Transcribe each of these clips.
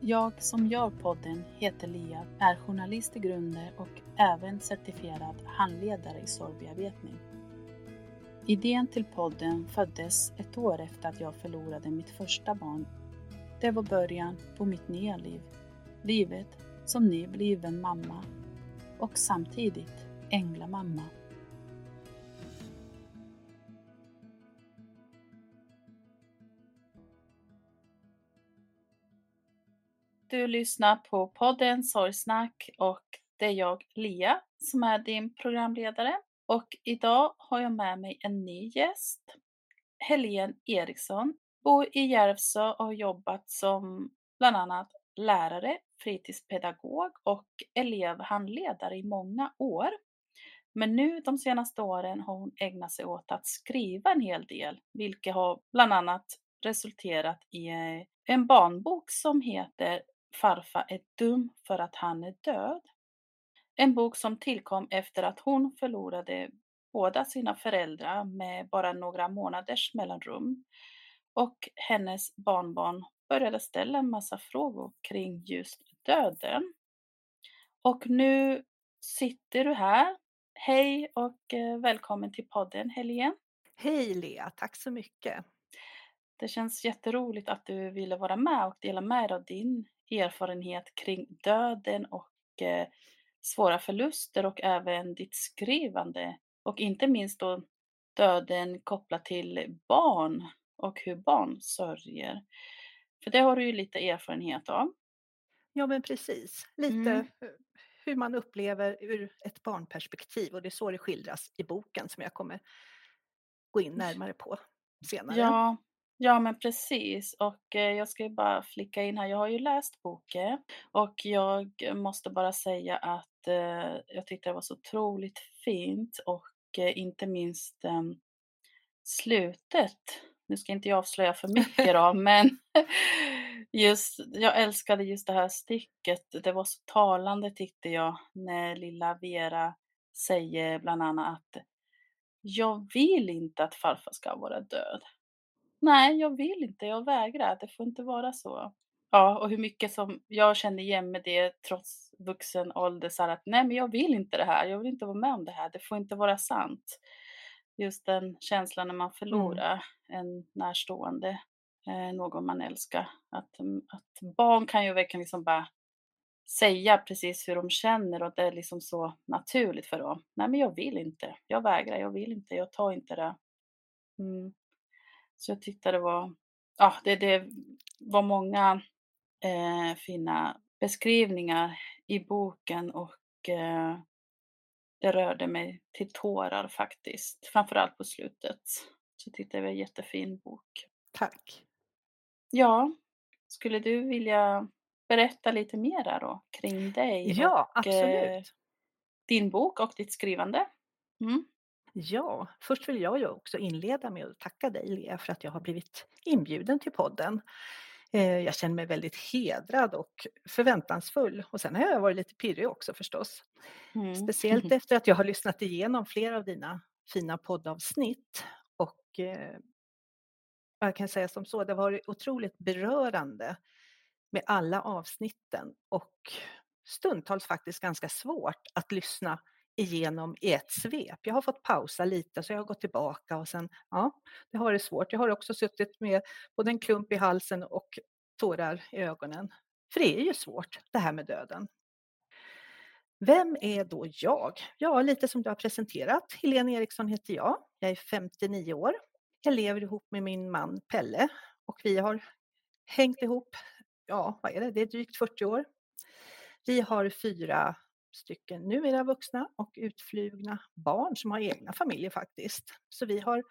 Jag som gör podden heter Lia, är journalist i grunden och även certifierad handledare i sorgbearbetning. Idén till podden föddes ett år efter att jag förlorade mitt första barn. Det var början på mitt nya liv. Livet som nybliven mamma och samtidigt änglamamma. Du lyssnar på podden Sorgsnack och det är jag, Lia, som är din programledare. Och idag har jag med mig en ny gäst, Helene Eriksson. Bor i Järvsö och har jobbat som bland annat lärare, fritidspedagog och elevhandledare i många år. Men nu de senaste åren har hon ägnat sig åt att skriva en hel del, vilket har bland annat resulterat i en barnbok som heter Farfar är dum för att han är död. En bok som tillkom efter att hon förlorade båda sina föräldrar med bara några månaders mellanrum. Och hennes barnbarn började ställa en massa frågor kring just döden. Och nu sitter du här. Hej och eh, välkommen till podden Helene. Hej Lea, tack så mycket. Det känns jätteroligt att du ville vara med och dela med dig av din erfarenhet kring döden och eh, svåra förluster och även ditt skrivande. Och inte minst då döden kopplat till barn och hur barn sörjer. För det har du ju lite erfarenhet av. Ja men precis, lite Mm. hur man upplever ur ett barnperspektiv och det är så det skildras i boken som jag kommer gå in närmare på senare. Ja, ja men precis. Och eh, jag ska ju bara flicka in här. Jag har ju läst boken och jag måste bara säga att eh, jag tyckte det var så otroligt fint och eh, inte minst eh, slutet. Nu ska inte jag avslöja för mycket då, men just, jag älskade just det här stycket. Det var så talande tyckte jag när lilla Vera säger bland annat att jag vill inte att farfar ska vara död. Nej, jag vill inte, jag vägrar, det får inte vara så. Ja, och hur mycket som jag kände igen med det trots vuxen ålder, så här att nej men jag vill inte det här, jag vill inte vara med om det här, det får inte vara sant. Just den känslan när man förlorar en närstående, eh, någon man älskar. Att, mm, att barn kan ju verkligen liksom bara säga precis hur de känner och det är liksom så naturligt för dem. Nej, men jag vill inte. Jag vägrar. Jag vill inte. Jag tar inte det. Mm. Så jag tyckte det var, ja, det, det var många eh, fina beskrivningar i boken och eh, det rörde mig till tårar faktiskt, framförallt på slutet. Så jag tyckte det var en jättefin bok. Tack. Ja, skulle du vilja berätta lite mer då kring dig Ja, och eh, absolut. din bok och ditt skrivande? Mm. Ja, först vill jag ju också inleda med att tacka dig Lea för att jag har blivit inbjuden till podden. Eh, Jag känner mig väldigt hedrad och förväntansfull och sen har jag varit lite pirrig också förstås. Mm. Speciellt efter att jag har lyssnat igenom flera av dina fina poddavsnitt och eh, jag kan säga som så, det har varit otroligt berörande med alla avsnitten och stundtals faktiskt ganska svårt att lyssna igenom i ett svep. Jag har fått pausa lite så jag har gått tillbaka och sen, ja, det har det svårt. Jag har också suttit med både en klump i halsen och tårar i ögonen. För det är ju svårt det här med döden. Vem är då jag? Ja, lite som du har presenterat. Helene Eriksson heter jag. Jag är 59 år. Jag lever ihop med min man Pelle och vi har hängt ihop, ja, vad är det? Det är drygt 40 år. Vi har fyra stycken numera vuxna och utflugna barn som har egna familjer faktiskt. Så vi har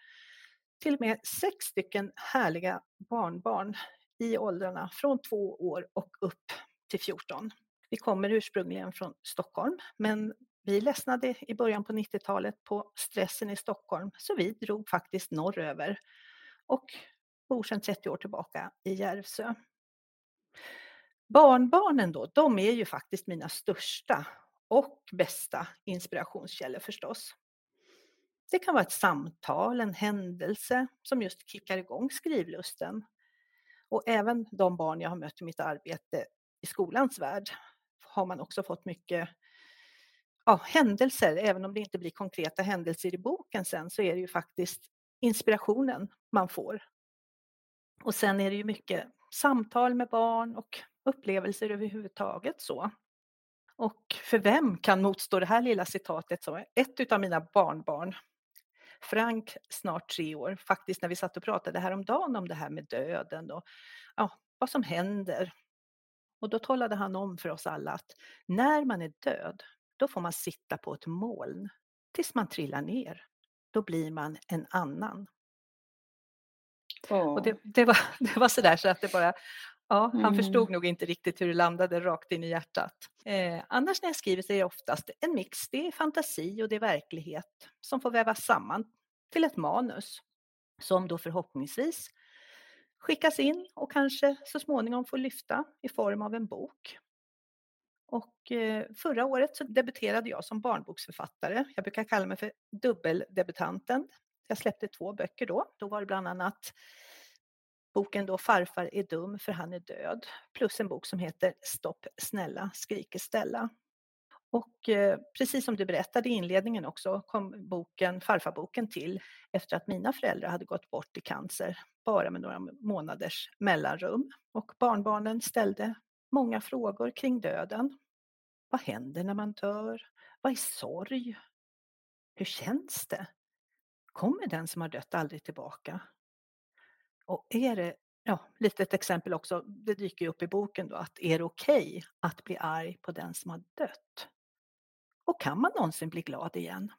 till och med sex stycken härliga barnbarn i åldrarna från två år och upp till 14. Vi kommer ursprungligen från Stockholm, men vi ledsnade i början på 90-talet på stressen i Stockholm, så vi drog faktiskt norröver och bor sedan 30 år tillbaka i Järvsö. Barnbarnen då, de är ju faktiskt mina största och bästa inspirationskällor förstås. Det kan vara ett samtal, en händelse som just kickar igång skrivlusten. Och även de barn jag har mött i mitt arbete i skolans värld har man också fått mycket ja, händelser, även om det inte blir konkreta händelser i boken sen så är det ju faktiskt inspirationen man får. Och sen är det ju mycket samtal med barn och upplevelser överhuvudtaget så. Och för vem kan motstå det här lilla citatet som ett utav mina barnbarn, Frank, snart tre år, faktiskt när vi satt och pratade häromdagen om det här med döden och ja, vad som händer. Och då talade han om för oss alla att när man är död, då får man sitta på ett moln tills man trillar ner. Då blir man en annan. Och det, det, var, det var sådär så att det bara, ja, han Mm. förstod nog inte riktigt hur det landade rakt in i hjärtat. Eh, annars när jag skriver så är det oftast en mix, det är fantasi och det är verklighet som får vävas samman till ett manus som då förhoppningsvis skickas in och kanske så småningom får lyfta i form av en bok. Och eh, förra året så debuterade jag som barnboksförfattare. Jag brukar kalla mig för dubbeldebutanten. Jag släppte två böcker då. Då var det bland annat boken då Farfar är dum för han är död plus en bok som heter Stopp snälla skriker Stella. Och eh, precis som du berättade i inledningen också kom boken, farfarboken till efter att mina föräldrar hade gått bort i cancer bara med några månaders mellanrum. Och barnbarnen ställde många frågor kring döden. Vad händer när man dör? Vad är sorg? Hur känns det? Kommer den som har dött aldrig tillbaka? Och är det, ja, lite ett exempel också, det dyker ju upp i boken då, att är det okej att bli arg på den som har dött? Och kan man någonsin bli glad igen?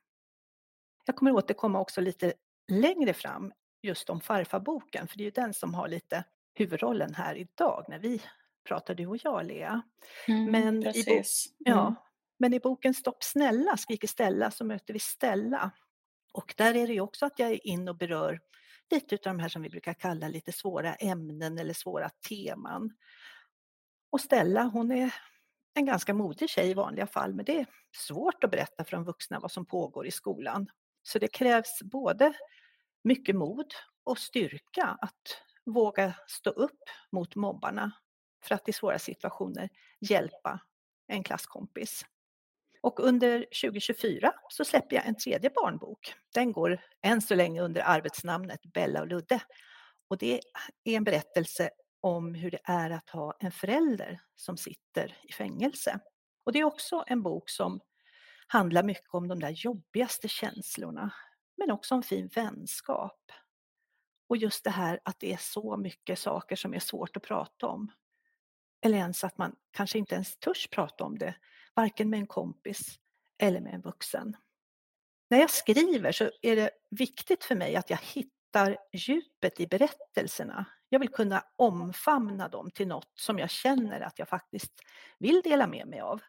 Jag kommer återkomma också lite längre fram just om farfarboken, för det är ju den som har lite huvudrollen här idag när vi pratar du och jag, Lea. Mm, Men i bo-. Ja, Mm. men i boken Stopp snälla skriker Stella så möter vi Stella. Och där är det ju också att jag är in och berör lite utav de här som vi brukar kalla lite svåra ämnen eller svåra teman. Och Stella hon är en ganska modig tjej i vanliga fall men det är svårt att berätta för de vuxna vad som pågår i skolan. Så det krävs både mycket mod och styrka att våga stå upp mot mobbarna för att i svåra situationer hjälpa en klasskompis. Och under 2024 så släpper jag en tredje barnbok. Den går än så länge under arbetsnamnet Bella och Ludde. Och det är en berättelse om hur det är att ha en förälder som sitter i fängelse. Och det är också en bok som handlar mycket om de där jobbigaste känslorna, men också om fin vänskap. Och just det här att det är så mycket saker som är svårt att prata om. Eller ens att man kanske inte ens törs prata om det, varken med en kompis eller med en vuxen. När jag skriver så är det viktigt för mig att jag hittar djupet i berättelserna. Jag vill kunna omfamna dem till något som jag känner att jag faktiskt vill dela med mig av.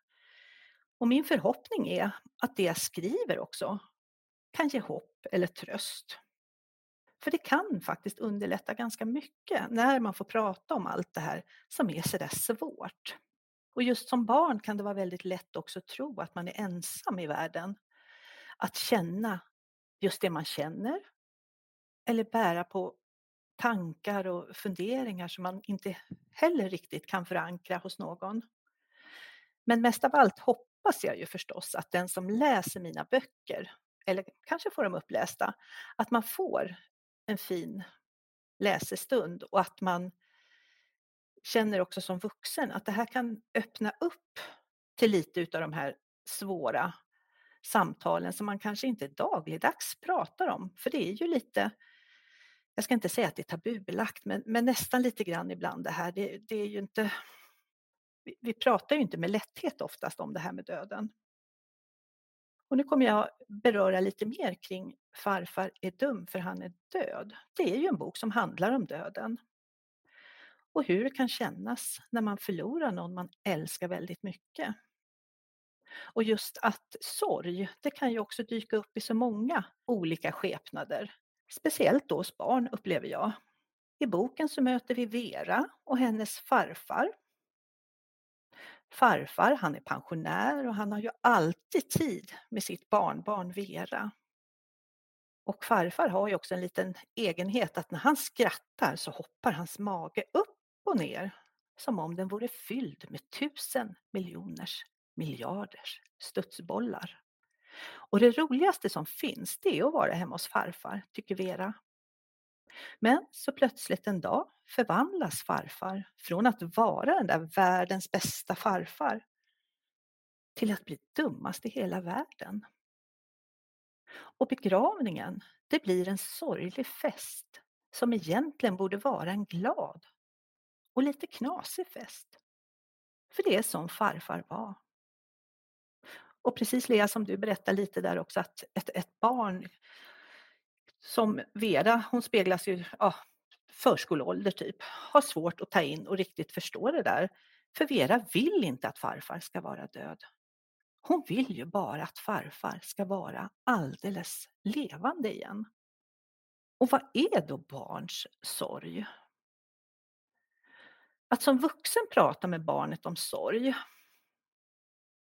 Och min förhoppning är att det jag skriver också kan ge hopp eller tröst. För det kan faktiskt underlätta ganska mycket när man får prata om allt det här som är sådär svårt. Och just som barn kan det vara väldigt lätt också att tro att man är ensam i världen. Att känna just det man känner eller bära på tankar och funderingar som man inte heller riktigt kan förankra hos någon. Men mest av allt hoppas jag ju förstås att den som läser mina böcker, eller kanske får dem upplästa, att man får en fin läsestund och att man känner också som vuxen att det här kan öppna upp till lite utav de här svåra samtalen som man kanske inte dagligdags pratar om. För det är ju lite, jag ska inte säga att det är tabubelagt, men, men nästan lite grann ibland det här. Det, det är ju inte, vi, vi pratar ju inte med lätthet oftast om det här med döden. Och nu kommer jag beröra lite mer kring Farfar är dum för han är död. Det är ju en bok som handlar om döden. Och hur det kan kännas när man förlorar någon man älskar väldigt mycket. Och just att sorg, det kan ju också dyka upp i så många olika skepnader. Speciellt då hos barn upplever jag. I boken så möter vi Vera och hennes farfar Farfar, han är pensionär och han har ju alltid tid med sitt barnbarn Vera. Och farfar har ju också en liten egenhet att när han skrattar så hoppar hans mage upp och ner som om den vore fylld med tusen miljoners miljarders studsbollar. Och det roligaste som finns det är att vara hemma hos farfar, tycker Vera. Men så plötsligt en dag förvandlas farfar från att vara den där världens bästa farfar till att bli dummast i hela världen. Och begravningen, det blir en sorglig fest som egentligen borde vara en glad och lite knasig fest. För det är som farfar var. Och precis Lea som du berättade lite där också att ett, ett barn som Vera, hon speglas ju ja, förskoleålder typ, har svårt att ta in och riktigt förstå det där. För Vera vill inte att farfar ska vara död. Hon vill ju bara att farfar ska vara alldeles levande igen. Och vad är då barns sorg? Att som vuxen prata med barnet om sorg,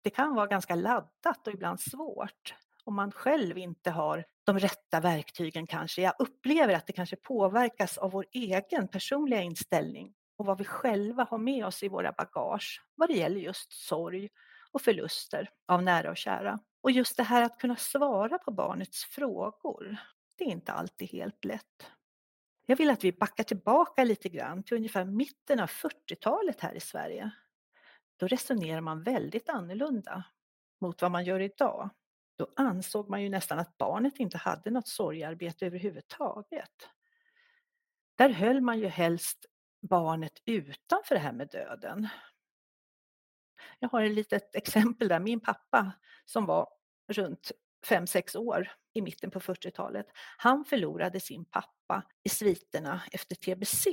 det kan vara ganska laddat och ibland svårt om man själv inte har de rätta verktygen kanske. Jag upplever att det kanske påverkas av vår egen personliga inställning och vad vi själva har med oss i våra bagage vad det gäller just sorg och förluster av nära och kära. Och just det här att kunna svara på barnets frågor, det är inte alltid helt lätt. Jag vill att vi backar tillbaka lite grann till ungefär mitten av 40-talet här i Sverige. Då resonerar man väldigt annorlunda mot vad man gör idag då ansåg man ju nästan att barnet inte hade något sorgarbete överhuvudtaget. Där höll man ju helst barnet utanför det här med döden. Jag har ett litet exempel där. Min pappa som var runt 5-6 år i mitten på 40-talet, han förlorade sin pappa i sviterna efter tbc.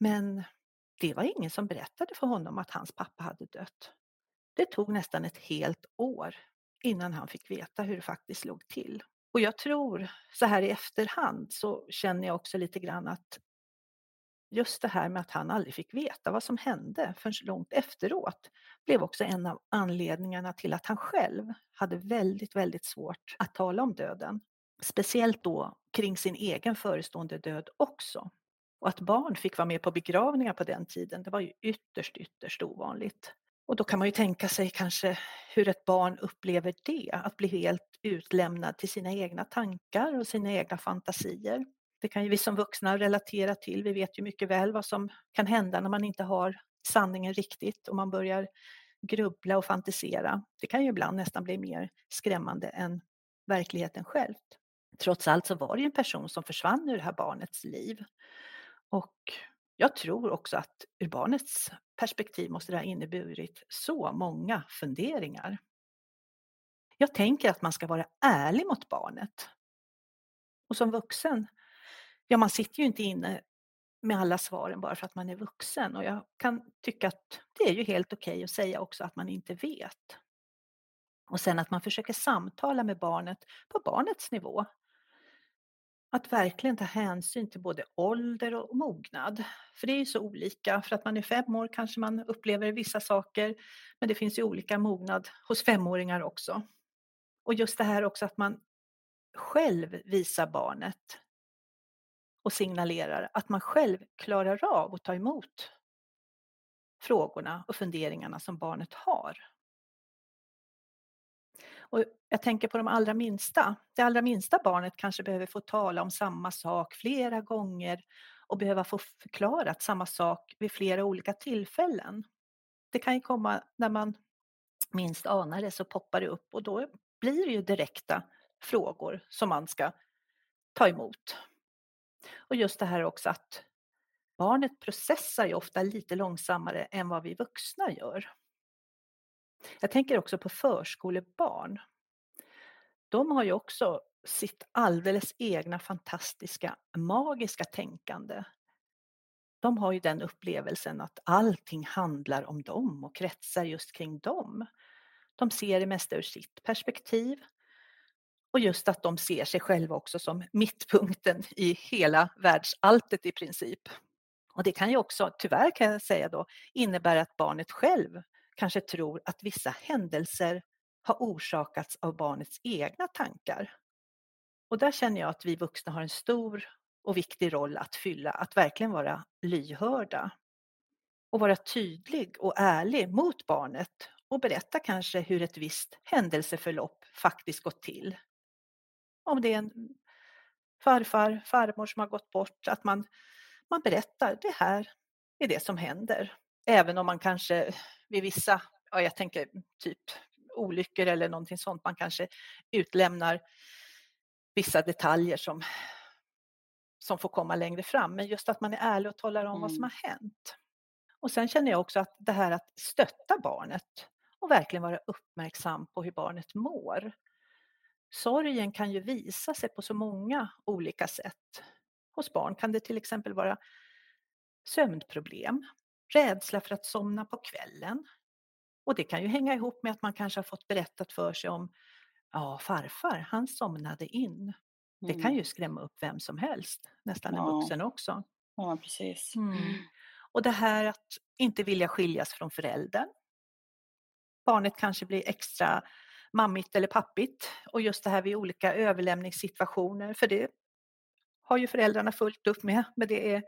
Men det var ingen som berättade för honom att hans pappa hade dött. Det tog nästan ett helt år innan han fick veta hur det faktiskt låg till. Och jag tror så här i efterhand så känner jag också lite grann att just det här med att han aldrig fick veta vad som hände förrän långt efteråt blev också en av anledningarna till att han själv hade väldigt, väldigt svårt att tala om döden. Speciellt då kring sin egen förestående död också. Och att barn fick vara med på begravningar på den tiden, det var ju ytterst, ytterst ovanligt. Och då kan man ju tänka sig kanske hur ett barn upplever det, att bli helt utlämnad till sina egna tankar och sina egna fantasier. Det kan ju vi som vuxna relatera till. Vi vet ju mycket väl vad som kan hända när man inte har sanningen riktigt och man börjar grubbla och fantisera. Det kan ju ibland nästan bli mer skrämmande än verkligheten själv. Trots allt så var det ju en person som försvann ur det här barnets liv. Och jag tror också att ur barnets perspektiv måste det ha inneburit så många funderingar. Jag tänker att man ska vara ärlig mot barnet. Och som vuxen, ja man sitter ju inte inne med alla svaren bara för att man är vuxen och jag kan tycka att det är ju helt okej okay att säga också att man inte vet. Och sen att man försöker samtala med barnet på barnets nivå. Att verkligen ta hänsyn till både ålder och mognad. För det är ju så olika. För att man är fem år kanske man upplever vissa saker. Men det finns ju olika mognad hos femåringar också. Och just det här också att man själv visar barnet och signalerar att man själv klarar av att ta emot frågorna och funderingarna som barnet har. Och jag tänker på de allra minsta. Det allra minsta barnet kanske behöver få tala om samma sak flera gånger och behöva få förklarat samma sak vid flera olika tillfällen. Det kan ju komma när man minst anar det så poppar det upp och då blir det ju direkta frågor som man ska ta emot. Och just det här också att barnet processar ju ofta lite långsammare än vad vi vuxna gör. Jag tänker också på förskolebarn. De har ju också sitt alldeles egna fantastiska magiska tänkande. De har ju den upplevelsen att allting handlar om dem och kretsar just kring dem. De ser det mesta ur sitt perspektiv. Och just att de ser sig själva också som mittpunkten i hela världsalltet i princip. Och det kan ju också, tyvärr kan jag säga då, innebära att barnet själv kanske tror att vissa händelser har orsakats av barnets egna tankar. Och där känner jag att vi vuxna har en stor och viktig roll att fylla, att verkligen vara lyhörda och vara tydlig och ärlig mot barnet och berätta kanske hur ett visst händelseförlopp faktiskt gått till. Om det är en farfar, farmor som har gått bort, att man, man berättar det här är det som händer. Även om man kanske vid vissa, ja, jag tänker typ olyckor eller någonting sånt, man kanske utlämnar vissa detaljer som, som får komma längre fram. Men just att man är ärlig och talar om mm. vad som mm. har hänt. Och sen känner jag också att det här att stötta barnet och verkligen vara uppmärksam på hur barnet mår. Sorgen kan ju visa sig på så många olika sätt. Hos barn kan det till exempel vara sömnproblem, rädsla för att somna på kvällen. Och det kan ju hänga ihop med att man kanske har fått berättat för sig om ja, farfar, han somnade in. Det kan mm. ju skrämma upp vem som helst, nästan en vuxen också. Ja, precis. Mm. Och det här att inte vilja skiljas från föräldern. Barnet kanske blir extra mammigt eller pappigt och just det här vid olika överlämningssituationer, för det har ju föräldrarna fullt upp med, men det är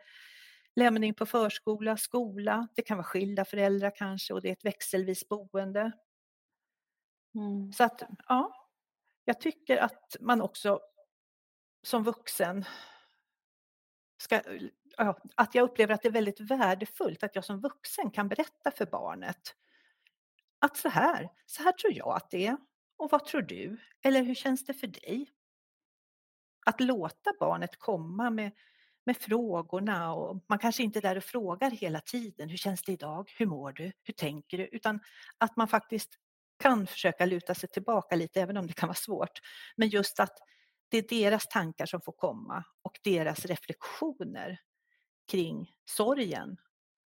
lämning på förskola, skola, det kan vara skilda föräldrar kanske och det är ett växelvis boende. Mm. Så att, ja, jag tycker att man också som vuxen ska, ja, att jag upplever att det är väldigt värdefullt att jag som vuxen kan berätta för barnet att så här, så här tror jag att det är. Och vad tror du? Eller hur känns det för dig? Att låta barnet komma med, med frågorna och man kanske inte är där och frågar hela tiden. Hur känns det idag? Hur mår du? Hur tänker du? Utan att man faktiskt kan försöka luta sig tillbaka lite, även om det kan vara svårt. Men just att det är deras tankar som får komma och deras reflektioner kring sorgen.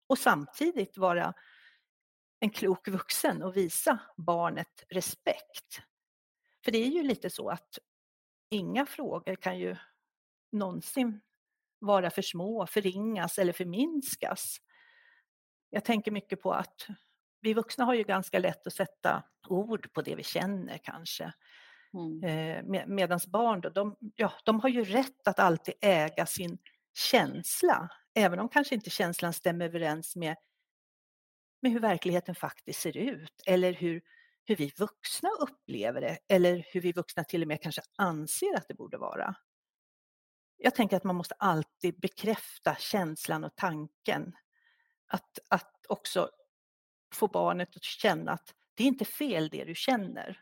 Och samtidigt vara en klok vuxen och visa barnet respekt. För det är ju lite så att inga frågor kan ju någonsin vara för små, förringas eller förminskas. Jag tänker mycket på att vi vuxna har ju ganska lätt att sätta ord på det vi känner kanske. Mm. Eh, Medan barn då, de, ja, de har ju rätt att alltid äga sin känsla, även om kanske inte känslan stämmer överens med med hur verkligheten faktiskt ser ut eller hur, hur vi vuxna upplever det eller hur vi vuxna till och med kanske anser att det borde vara. jag tänker att man måste alltid bekräfta känslan och tanken. Att, att också få barnet att känna att det är inte fel det du känner.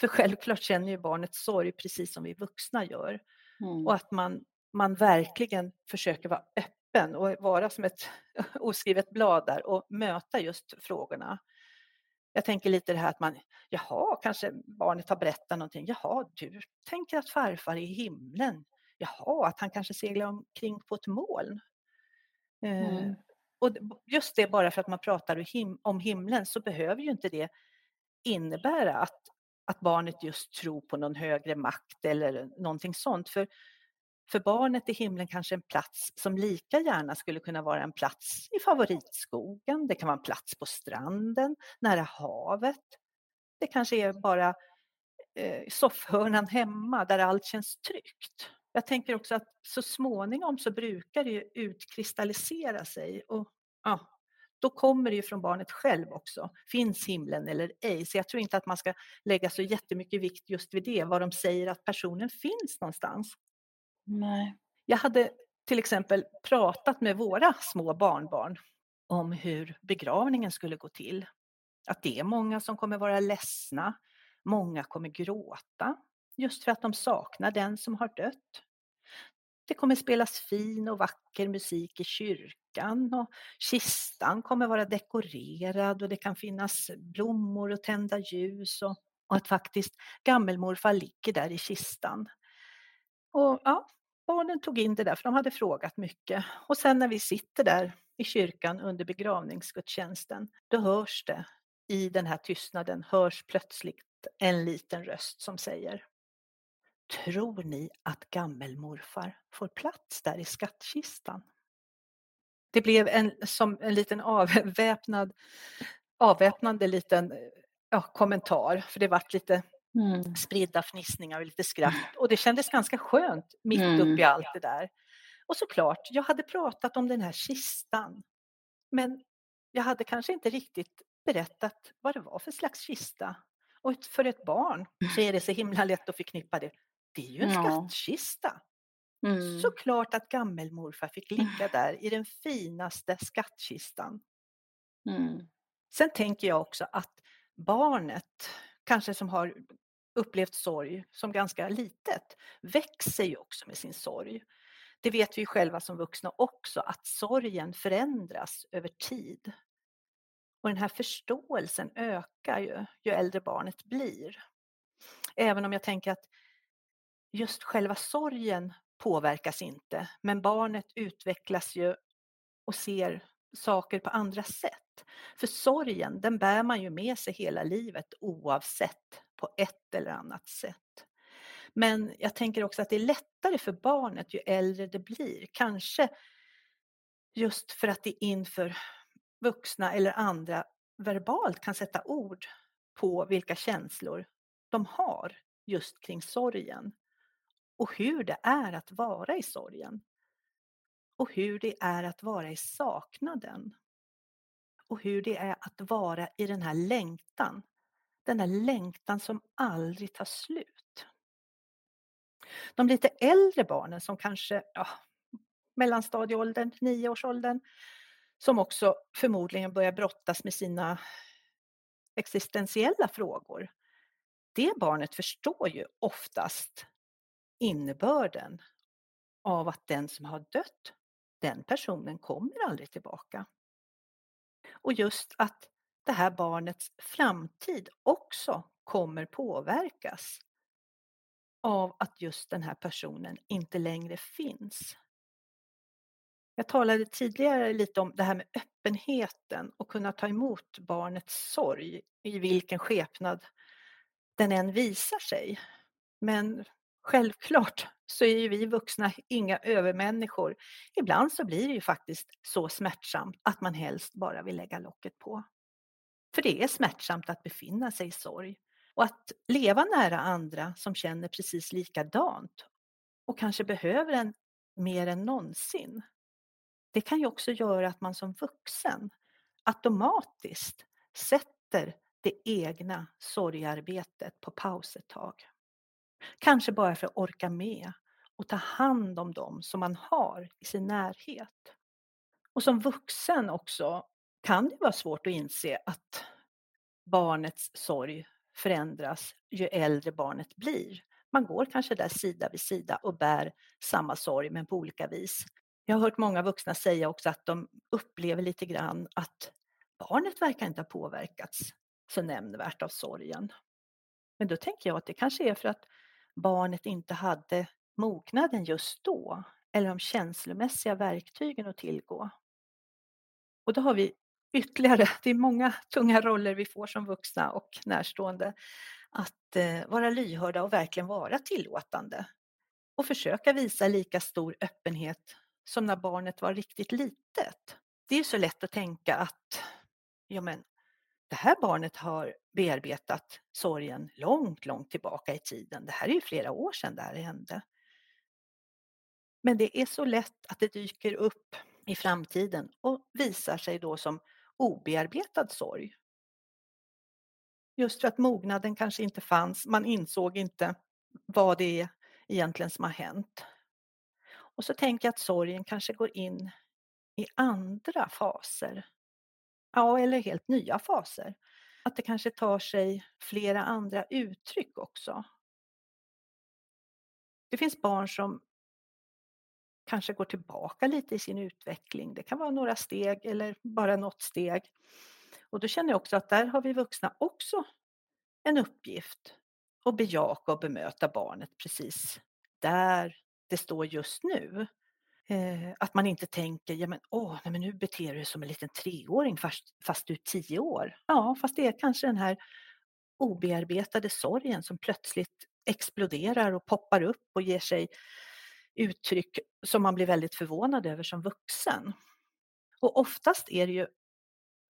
För självklart känner ju barnet sorg precis som vi vuxna gör. Mm. Och att man, man verkligen försöker vara öppen och vara som ett oskrivet blad där och möta just frågorna. Jag tänker lite det här att man, jaha, kanske barnet har berättat någonting. Jaha, du tänker att farfar är i himlen. Jaha, att han kanske seglar omkring på ett moln. Eh, Mm. Och just det, bara för att man pratar om himlen så behöver ju inte det innebära att, att barnet just tror på någon högre makt eller någonting sånt. För, för barnet är himlen kanske en plats som lika gärna skulle kunna vara en plats i favoritskogen. Det kan vara en plats på stranden, nära havet. Det kanske är bara eh, soffhörnan hemma där allt känns tryggt. Jag tänker också att så småningom så brukar det ju utkristallisera sig och ja, då kommer det ju från barnet själv också. Finns himlen eller ej? Så jag tror inte att man ska lägga så jättemycket vikt just vid det, vad de säger att personen finns någonstans. Nej. Jag hade till exempel pratat med våra små barnbarn om hur begravningen skulle gå till. Att det är många som kommer vara ledsna, många kommer gråta just för att de saknar den som har dött. Det kommer spelas fin och vacker musik i kyrkan och kistan kommer vara dekorerad och det kan finnas blommor och tända ljus och, och att faktiskt gammelmorfar ligger där i kistan. Och ja, barnen tog in det där för de hade frågat mycket. Och sen när vi sitter där i kyrkan under begravningsgudstjänsten, då hörs det i den här tystnaden, hörs plötsligt en liten röst som säger Tror ni att gammelmorfar får plats där i skattkistan? Det blev en, som en liten avväpnad, avväpnande liten ja, kommentar, för det vart lite Mm. spridda fnissningar och lite skratt. Och det kändes ganska skönt mitt Mm. uppe i allt det där. Och såklart, jag hade pratat om den här kistan. Men jag hade kanske inte riktigt berättat vad det var för slags kista. Och för ett barn så är det så himla lätt att förknippa det. Det är ju en Ja. skattkista. Mm. Såklart att gammelmorfar fick ligga där i den finaste skattkistan. Mm. Sen tänker jag också att barnet, kanske som har upplevt sorg som ganska litet, växer ju också med sin sorg. Det vet vi ju själva som vuxna också, att sorgen förändras över tid. Och den här förståelsen ökar ju, ju äldre barnet blir. Även om jag tänker att just själva sorgen påverkas inte, men barnet utvecklas ju och ser saker på andra sätt. För sorgen, den bär man ju med sig hela livet oavsett på ett eller annat sätt. Men jag tänker också att det är lättare för barnet ju äldre det blir. Kanske just för att det inför vuxna eller andra verbalt kan sätta ord på vilka känslor de har just kring sorgen. Och hur det är att vara i sorgen. Och hur det är att vara i saknaden. Och hur det är att vara i den här längtan. Den här längtan som aldrig tar slut. De lite äldre barnen som kanske, ja, mellanstadieåldern, nioårsåldern, som också förmodligen börjar brottas med sina existentiella frågor. Det barnet förstår ju oftast innebörden av att den som har dött, den personen kommer aldrig tillbaka. Och just att det här barnets framtid också kommer påverkas av att just den här personen inte längre finns. Jag talade tidigare lite om det här med öppenheten och kunna ta emot barnets sorg i vilken skepnad den än visar sig. Men självklart så är ju vi vuxna inga övermänniskor. Ibland så blir det ju faktiskt så smärtsamt att man helst bara vill lägga locket på. För det är smärtsamt att befinna sig i sorg och att leva nära andra som känner precis likadant och kanske behöver en mer än någonsin. Det kan ju också göra att man som vuxen automatiskt sätter det egna sorgarbetet på paus ett tag. Kanske bara för att orka med och ta hand om dem som man har i sin närhet. Och som vuxen också kan det vara svårt att inse att barnets sorg förändras ju äldre barnet blir. Man går kanske där sida vid sida och bär samma sorg men på olika vis. Jag har hört många vuxna säga också att de upplever lite grann att barnet verkar inte ha påverkats så nämnvärt av sorgen. Men då tänker jag att det kanske är för att barnet inte hade mognaden just då eller de känslomässiga verktygen att tillgå. Och då har vi ytterligare, det är många tunga roller vi får som vuxna och närstående, att eh, vara lyhörda och verkligen vara tillåtande och försöka visa lika stor öppenhet som när barnet var riktigt litet. Det är så lätt att tänka att ja men, det här barnet har bearbetat sorgen långt, långt tillbaka i tiden. Det här är ju flera år sedan det här hände. Men det är så lätt att det dyker upp i framtiden och visar sig då som obearbetad sorg. Just för att mognaden kanske inte fanns, man insåg inte vad det är egentligen som har hänt. Och så tänker jag att sorgen kanske går in i andra faser. Ja, eller helt nya faser. Att det kanske tar sig flera andra uttryck också. Det finns barn som kanske går tillbaka lite i sin utveckling. Det kan vara några steg eller bara något steg. Och då känner jag också att där har vi vuxna också en uppgift att bejaka och bemöta barnet precis där det står just nu. Eh, att man inte tänker, ja men åh, nej, men nu beter du dig som en liten treåring fast, fast du är tio år. Ja, fast det är kanske den här obearbetade sorgen som plötsligt exploderar och poppar upp och ger sig uttryck som man blir väldigt förvånad över som vuxen. Och oftast är det ju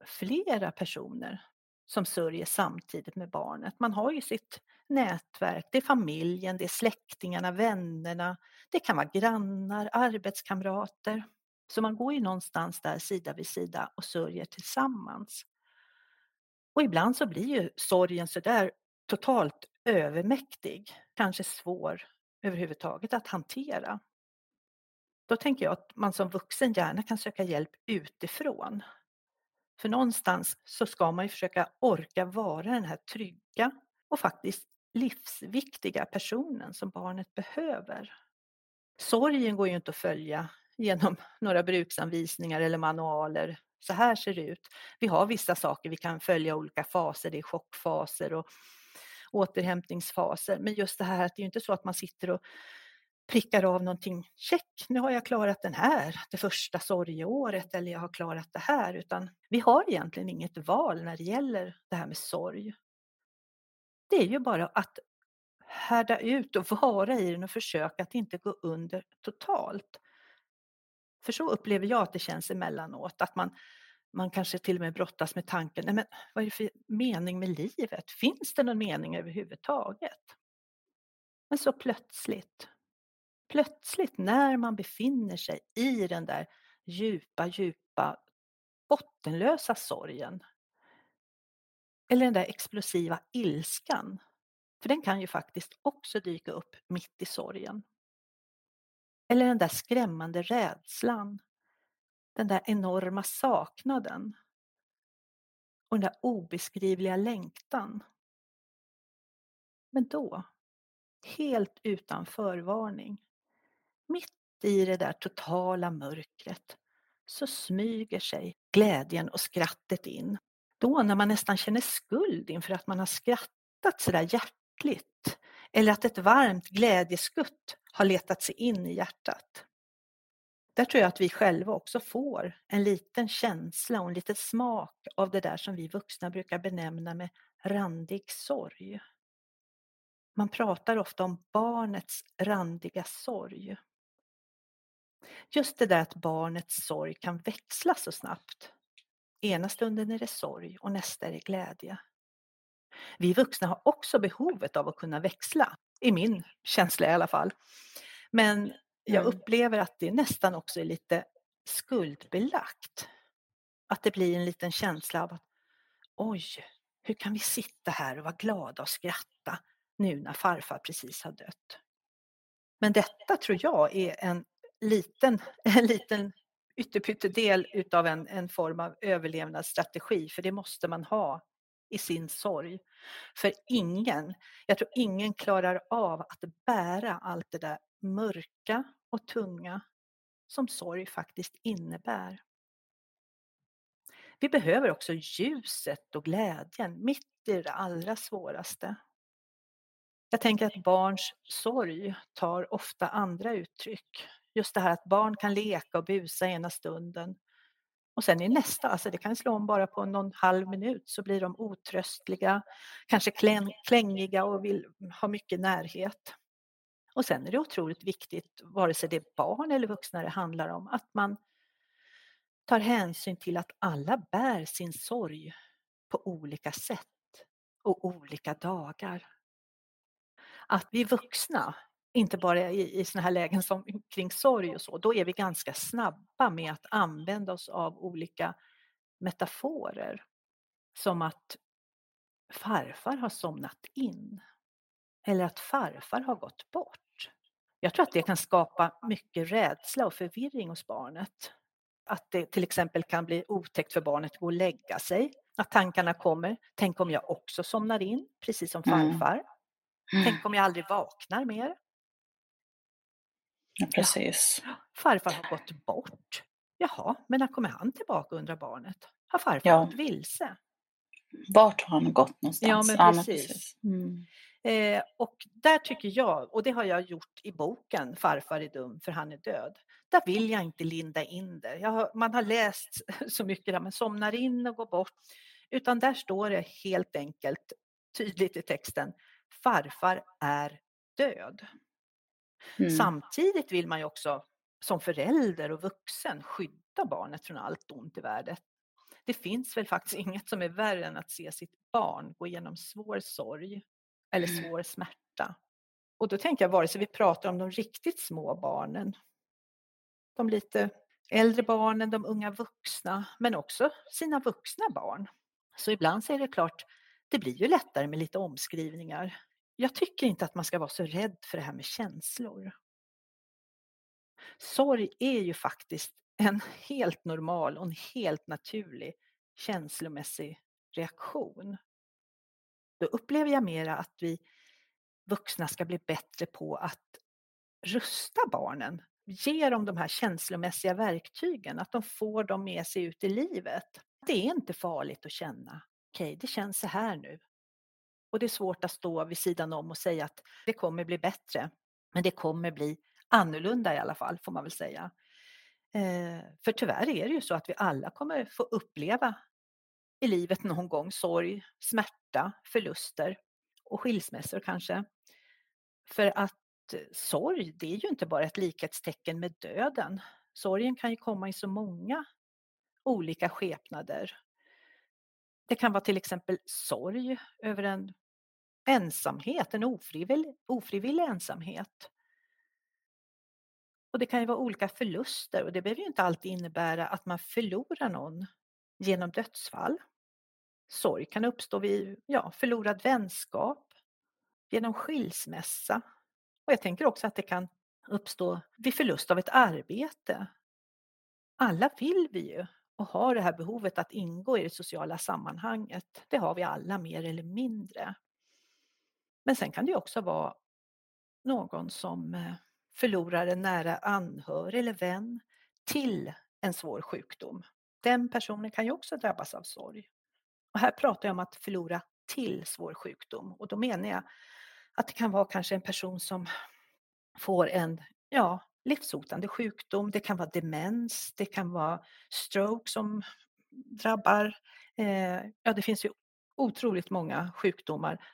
flera personer som sörjer samtidigt med barnet. Man har ju sitt nätverk, det är familjen, det är släktingarna, vännerna, det kan vara grannar, arbetskamrater. Så man går ju någonstans där sida vid sida och sörjer tillsammans. Och ibland så blir ju sorgen sådär totalt övermäktig, kanske svår överhuvudtaget att hantera. Då tänker jag att man som vuxen gärna kan söka hjälp utifrån. För någonstans så ska man ju försöka orka vara den här trygga och faktiskt livsviktiga personen som barnet behöver. Sorgen går ju inte att följa genom några bruksanvisningar eller manualer. Så här ser det ut. Vi har vissa saker vi kan följa olika faser, det är chockfaser och återhämtningsfaser. Men just det här att det är inte så att man sitter och prickar av någonting, check, nu har jag klarat den här, det första sorgeåret eller jag har klarat det här, utan vi har egentligen inget val när det gäller det här med sorg. Det är ju bara att härda ut och vara i den och försöka att inte gå under totalt. För så upplever jag att det känns emellanåt, att man, man kanske till och med brottas med tanken, nej men vad är det för mening med livet? Finns det någon mening överhuvudtaget? Men så plötsligt, plötsligt när man befinner sig i den där djupa, djupa, bottenlösa sorgen, eller den där explosiva ilskan, för den kan ju faktiskt också dyka upp mitt i sorgen. Eller den där skrämmande rädslan, den där enorma saknaden och den där obeskrivliga längtan. Men då, helt utan förvarning, mitt i det där totala mörkret, så smyger sig glädjen och skrattet in. Då när man nästan känner skuld inför att man har skrattat så där hjärtligt eller att ett varmt glädjeskutt har letat sig in i hjärtat. Där tror jag att vi själva också får en liten känsla och en liten smak av det där som vi vuxna brukar benämna med randig sorg. Man pratar ofta om barnets randiga sorg. Just det där att barnets sorg kan växla så snabbt. Ena stunden är det sorg och nästa är det glädje. Vi vuxna har också behovet av att kunna växla, i min känsla i alla fall. Men jag Mm. upplever att det nästan också är lite skuldbelagt. Att det blir en liten känsla av att oj, hur kan vi sitta här och vara glada och skratta nu när farfar precis har dött? Men detta tror jag är en liten, en liten ytterpyttedel utav en, en form av överlevnadsstrategi, för det måste man ha i sin sorg. För ingen, jag tror ingen klarar av att bära allt det där mörka och tunga som sorg faktiskt innebär. Vi behöver också ljuset och glädjen mitt i det allra svåraste. Jag tänker att barns sorg tar ofta andra uttryck. Just det här att barn kan leka och busa ena stunden och sen i nästa, alltså det kan slå om bara på någon halv minut så blir de otröstliga, kanske klängiga och vill ha mycket närhet. Och sen är det otroligt viktigt, vare sig det är barn eller vuxna det handlar om, att man tar hänsyn till att alla bär sin sorg på olika sätt och olika dagar. Att vi vuxna, inte bara i, i såna här lägen som kring sorg och så, då är vi ganska snabba med att använda oss av olika metaforer. Som att farfar har somnat in. Eller att farfar har gått bort. Jag tror att det kan skapa mycket rädsla och förvirring hos barnet. Att det till exempel kan bli otäckt för barnet att gå och lägga sig. Att tankarna kommer, tänk om jag också somnar in, precis som Mm. farfar. Mm. Tänk om jag aldrig vaknar mer. Ja, precis. Farfar har gått bort. Jaha, men när kommer han tillbaka undrar barnet. Har farfar Ja. gått vilse? Vart har han gått någonstans? Ja, men precis. Mm. Eh, och där tycker jag, och det har jag gjort i boken Farfar är dum för han är död. Där vill jag inte linda in det. Har, man har läst så mycket där man somnar in och går bort. Utan där står det helt enkelt tydligt i texten. Farfar är död. Mm. Samtidigt vill man ju också som förälder och vuxen skydda barnet från allt ont i världen. Det finns väl faktiskt inget som är värre än att se sitt barn gå igenom svår sorg eller svår smärta. Och då tänker jag vare sig vi pratar om de riktigt små barnen, de lite äldre barnen, de unga vuxna, men också sina vuxna barn. Så ibland så är det klart, det blir ju lättare med lite omskrivningar. Jag tycker inte att man ska vara så rädd för det här med känslor. Sorg är ju faktiskt en helt normal och en helt naturlig känslomässig reaktion. Då upplever jag mera att vi vuxna ska bli bättre på att rusta barnen, ge dem de här känslomässiga verktygen, att de får dem med sig ut i livet. Det är inte farligt att känna, okej, det känns så här nu. Och det är svårt att stå vid sidan om och säga att det kommer bli bättre, men det kommer bli annorlunda i alla fall, får man väl säga. Eh, för tyvärr är det ju så att vi alla kommer få uppleva i livet någon gång sorg, smärta, förluster och skilsmässor kanske. För att eh, sorg, det är ju inte bara ett likhetstecken med döden. Sorgen kan ju komma i så många olika skepnader. Det kan vara till exempel sorg över en ensamhet, en ofrivillig, ofrivillig ensamhet. Och det kan ju vara olika förluster och det behöver ju inte alltid innebära att man förlorar någon genom dödsfall. Sorg kan uppstå vid ja, förlorad vänskap, genom skilsmässa. Och jag tänker också att det kan uppstå vid förlust av ett arbete. Alla vill vi ju och har det här behovet att ingå i det sociala sammanhanget. Det har vi alla mer eller mindre. Men sen kan det också vara någon som eh, förlorar en nära anhörig eller vän till en svår sjukdom. Den personen kan ju också drabbas av sorg. Och här pratar jag om att förlora till svår sjukdom och då menar jag att det kan vara kanske en person som får en ja, livshotande sjukdom. Det kan vara demens, det kan vara stroke som drabbar. Eh, ja, det finns ju otroligt många sjukdomar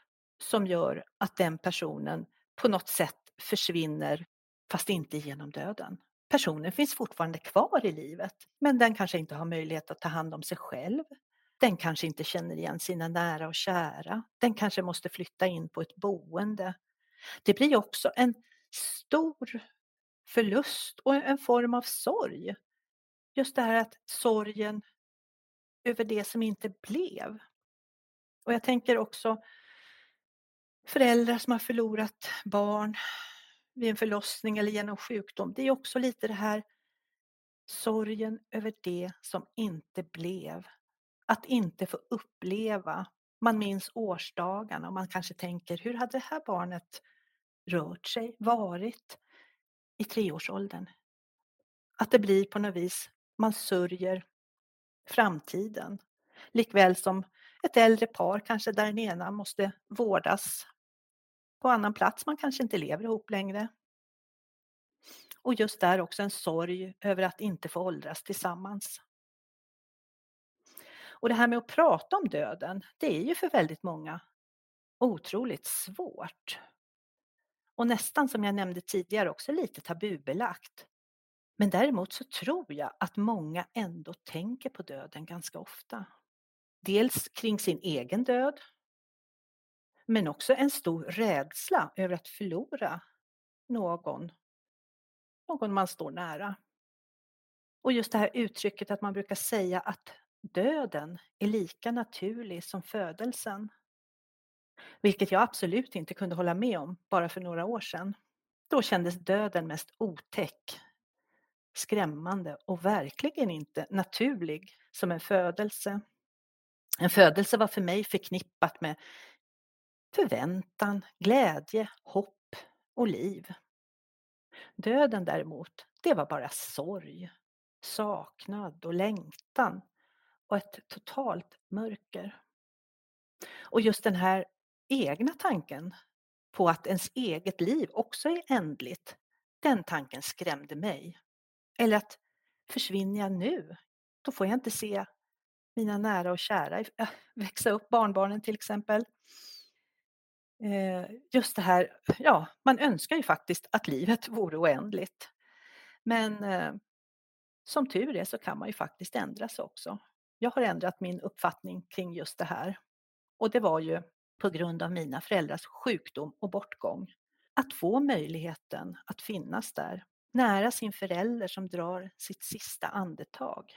som gör att den personen på något sätt försvinner fast inte genom döden. Personen finns fortfarande kvar i livet, men den kanske inte har möjlighet att ta hand om sig själv. Den kanske inte känner igen sina nära och kära. Den kanske måste flytta in på ett boende. Det blir också en stor förlust och en form av sorg. Just det här att sorgen över det som inte blev. Och jag tänker också föräldrar som har förlorat barn vid en förlossning eller genom sjukdom, det är också lite det här sorgen över det som inte blev. Att inte få uppleva. Man minns årsdagarna och man kanske tänker, hur hade det här barnet rört sig, varit i treårsåldern? Att det blir på något vis, man sörjer framtiden. Likväl som ett äldre par kanske där den ena måste vårdas på annan plats, man kanske inte lever ihop längre. Och just där också en sorg över att inte få åldras tillsammans. Och det här med att prata om döden, det är ju för väldigt många otroligt svårt. Och nästan som jag nämnde tidigare också lite tabubelagt. Men däremot så tror jag att många ändå tänker på döden ganska ofta. Dels kring sin egen död, men också en stor rädsla över att förlora någon, någon man står nära. Och just det här uttrycket att man brukar säga att döden är lika naturlig som födelsen. Vilket jag absolut inte kunde hålla med om bara för några år sedan. Då kändes döden mest otäck, skrämmande och verkligen inte naturlig som en födelse. En födelse var för mig förknippat med förväntan, glädje, hopp och liv. Döden däremot, det var bara sorg, saknad och längtan och ett totalt mörker. Och just den här egna tanken på att ens eget liv också är ändligt, den tanken skrämde mig. Eller att försvinner jag nu, då får jag inte se mina nära och kära äh, växa upp, barnbarnen till exempel. Eh, just det här, ja, man önskar ju faktiskt att livet vore oändligt. Men eh, som tur är så kan man ju faktiskt ändras också. Jag har ändrat min uppfattning kring just det här. Och det var ju på grund av mina föräldrars sjukdom och bortgång. Att få möjligheten att finnas där, nära sin förälder som drar sitt sista andetag.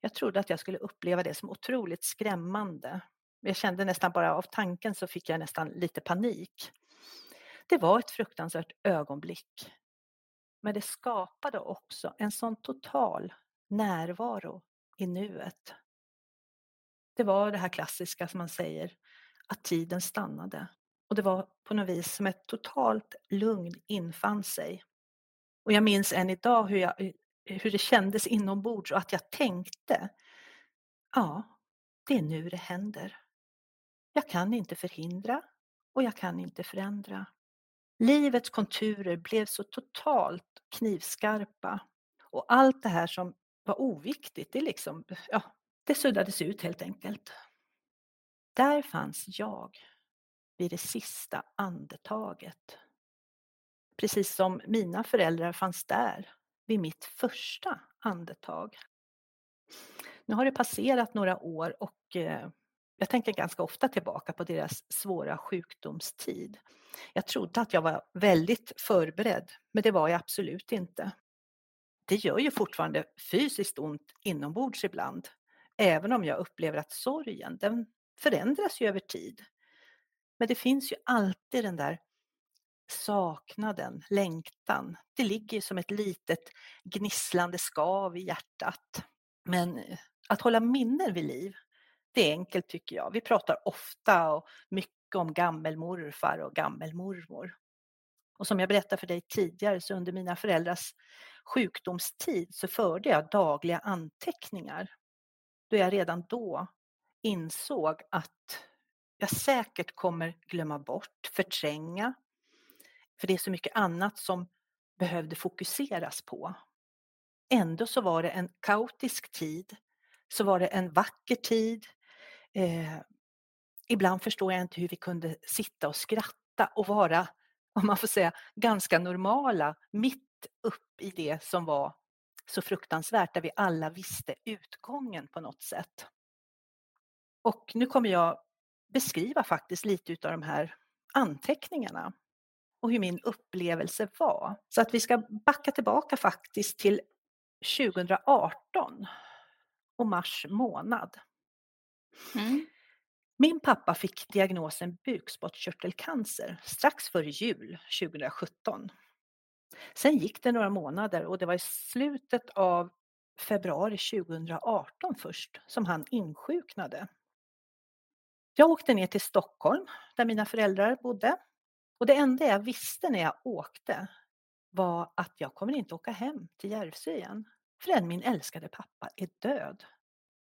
Jag trodde att jag skulle uppleva det som otroligt skrämmande. Jag kände nästan bara av tanken så fick jag nästan lite panik. Det var ett fruktansvärt ögonblick. Men det skapade också en sån total närvaro i nuet. Det var det här klassiska som man säger, att tiden stannade. Och det var på något vis som ett totalt lugn infann sig. Och jag minns än idag hur, jag, eh, hur det kändes inombords och att jag tänkte, ja, det är nu det händer. Jag kan inte förhindra och jag kan inte förändra. Livets konturer blev så totalt knivskarpa och allt det här som var oviktigt, det, liksom, ja, det suddades ut helt enkelt. Där fanns jag vid det sista andetaget. Precis som mina föräldrar fanns där vid mitt första andetag. Nu har det passerat några år och eh, jag tänker ganska ofta tillbaka på deras svåra sjukdomstid. Jag trodde att jag var väldigt förberedd, men det var jag absolut inte. Det gör ju fortfarande fysiskt ont inombords ibland, även om jag upplever att sorgen, den förändras ju över tid. Men det finns ju alltid den där saknaden, längtan. Det ligger som ett litet gnisslande skav i hjärtat. Men eh, att hålla minnen vid liv, det är enkelt tycker jag. Vi pratar ofta och mycket om gammelmorfar och gammelmormor. Och som jag berättade för dig tidigare så under mina föräldrars sjukdomstid så förde jag dagliga anteckningar. Då jag redan då insåg att jag säkert kommer glömma bort, förtränga. För det är så mycket annat som behövde fokuseras på. Ändå så var det en kaotisk tid, så var det en vacker tid. Eh, ibland förstår jag inte hur vi kunde sitta och skratta och vara, om man får säga, ganska normala mitt upp i det som var så fruktansvärt, där vi alla visste utgången på något sätt. Och nu kommer jag beskriva faktiskt lite utav de här anteckningarna och hur min upplevelse var. Så att vi ska backa tillbaka faktiskt till 2018 och mars månad. Mm. Min pappa fick diagnosen bukspottkörtelcancer strax före jul 2017. Sen gick det några månader och det var i slutet av februari 2018 först som han insjuknade. Jag åkte ner till Stockholm där mina föräldrar bodde och det enda jag visste när jag åkte var att jag kommer inte åka hem till Järvsö igen förrän min älskade pappa är död.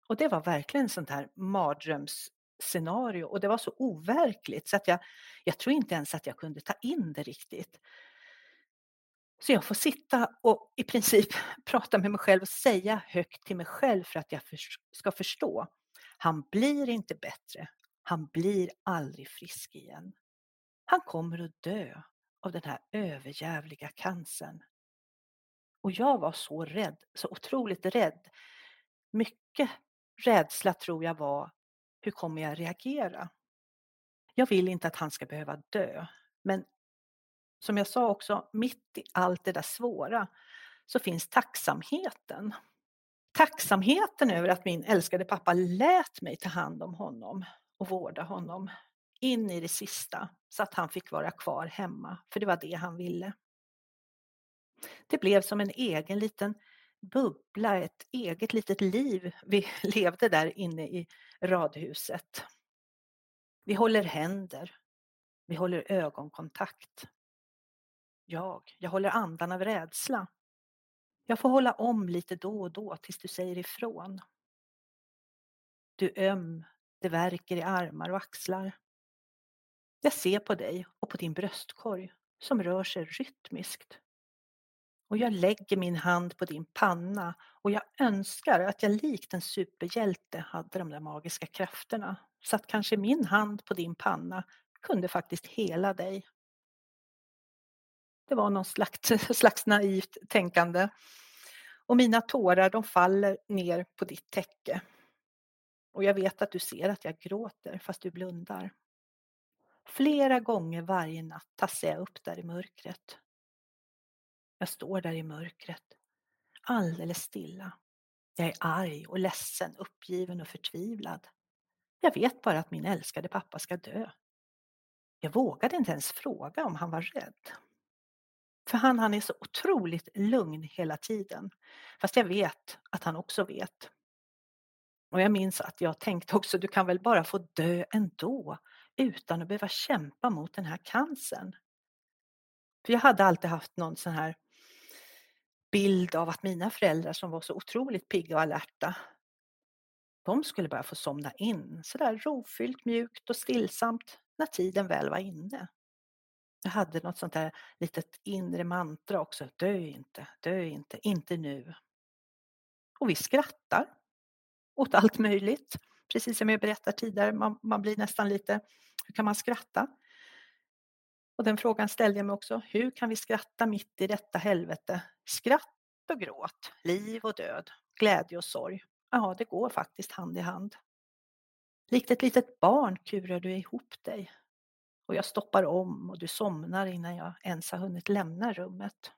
Och det var verkligen sånt här mardrömsscenario och det var så overkligt så att jag, jag tror inte ens att jag kunde ta in det riktigt. Så jag får sitta och i princip prata med mig själv och säga högt till mig själv för att jag ska förstå. Han blir inte bättre. Han blir aldrig frisk igen. Han kommer att dö av den här överjävliga cancern. Och jag var så rädd, så otroligt rädd. Mycket rädsla tror jag var, hur kommer jag reagera? Jag vill inte att han ska behöva dö, men som jag sa också, mitt i allt det där svåra så finns tacksamheten. Tacksamheten över att min älskade pappa lät mig ta hand om honom och vårda honom in i det sista så att han fick vara kvar hemma, för det var det han ville. Det blev som en egen liten bubbla, ett eget litet liv vi levde där inne i radhuset. Vi håller händer, vi håller ögonkontakt. Jag, jag håller andan av rädsla. Jag får hålla om lite då och då tills du säger ifrån. Du öm, det värker i armar och axlar. Jag ser på dig och på din bröstkorg som rör sig rytmiskt. Och jag lägger min hand på din panna och jag önskar att jag likt en superhjälte hade de där magiska krafterna så att kanske min hand på din panna kunde faktiskt hela dig. Det var någon slags, slags naivt tänkande. Och mina tårar de faller ner på ditt täcke. Och jag vet att du ser att jag gråter fast du blundar. Flera gånger varje natt tassar jag upp där i mörkret. Jag står där i mörkret, alldeles stilla. Jag är arg och ledsen, uppgiven och förtvivlad. Jag vet bara att min älskade pappa ska dö. Jag vågade inte ens fråga om han var rädd. För han, han är så otroligt lugn hela tiden. Fast jag vet att han också vet. Och jag minns att jag tänkte också, du kan väl bara få dö ändå utan att behöva kämpa mot den här cancern. För jag hade alltid haft någon sån här bild av att mina föräldrar som var så otroligt pigga och alerta, de skulle bara få somna in sådär rofyllt, mjukt och stillsamt när tiden väl var inne. Jag hade något sånt där litet inre mantra också, dö inte, dö inte, inte nu. Och vi skrattar åt allt möjligt. Precis som jag berättade tidigare, man, man blir nästan lite, hur kan man skratta? Och den frågan ställde jag mig också, hur kan vi skratta mitt i detta helvete? Skratt och gråt, liv och död, glädje och sorg. Ja, det går faktiskt hand i hand. Likt ett litet barn kurar du ihop dig och jag stoppar om och du somnar innan jag ens har hunnit lämna rummet.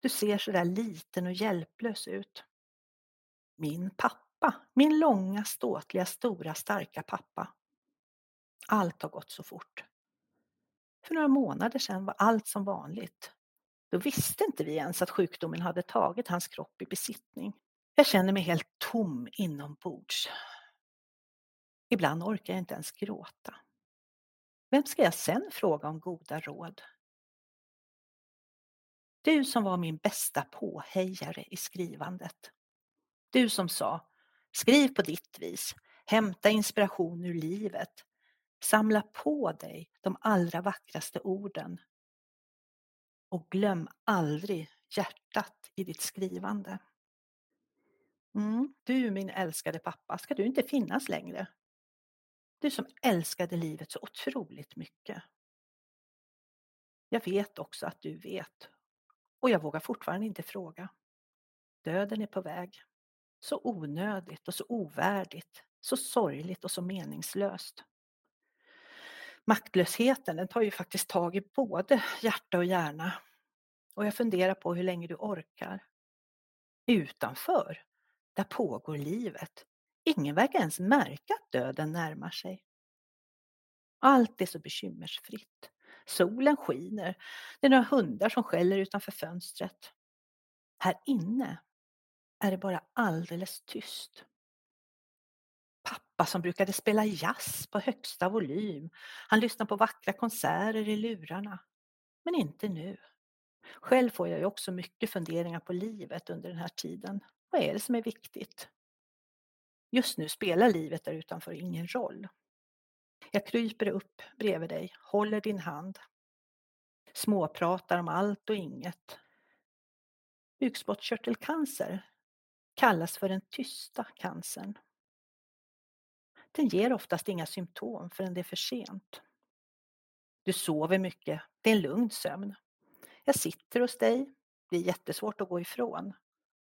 Du ser så där liten och hjälplös ut. Min pappa, min långa, ståtliga, stora, starka pappa. Allt har gått så fort. För några månader sedan var allt som vanligt. Då visste inte vi ens att sjukdomen hade tagit hans kropp i besittning. Jag känner mig helt tom inombords. Ibland orkar jag inte ens gråta. Vem ska jag sen fråga om goda råd? Du som var min bästa påhejare i skrivandet. Du som sa, skriv på ditt vis, hämta inspiration ur livet, samla på dig de allra vackraste orden och glöm aldrig hjärtat i ditt skrivande. Mm, du min älskade pappa, ska du inte finnas längre? Du som älskade livet så otroligt mycket. Jag vet också att du vet och jag vågar fortfarande inte fråga. Döden är på väg. Så onödigt och så ovärdigt, så sorgligt och så meningslöst. Maktlösheten den tar ju faktiskt tag i både hjärta och hjärna. Och jag funderar på hur länge du orkar. Utanför, där pågår livet. Ingen verkar ens märka att döden närmar sig. Allt är så bekymmersfritt. Solen skiner. Det är några hundar som skäller utanför fönstret. Här inne är det bara alldeles tyst. Pappa som brukade spela jazz på högsta volym. Han lyssnar på vackra konserter i lurarna. Men inte nu. Själv får jag ju också mycket funderingar på livet under den här tiden. Vad är det som är viktigt? Just nu spelar livet där utanför ingen roll. Jag kryper upp bredvid dig, håller din hand. Småpratar om allt och inget. Bukspottkörtelcancer kallas för den tysta cancern. Den ger oftast inga symptom förrän det är för sent. Du sover mycket, det är en lugn sömn. Jag sitter hos dig, det är jättesvårt att gå ifrån.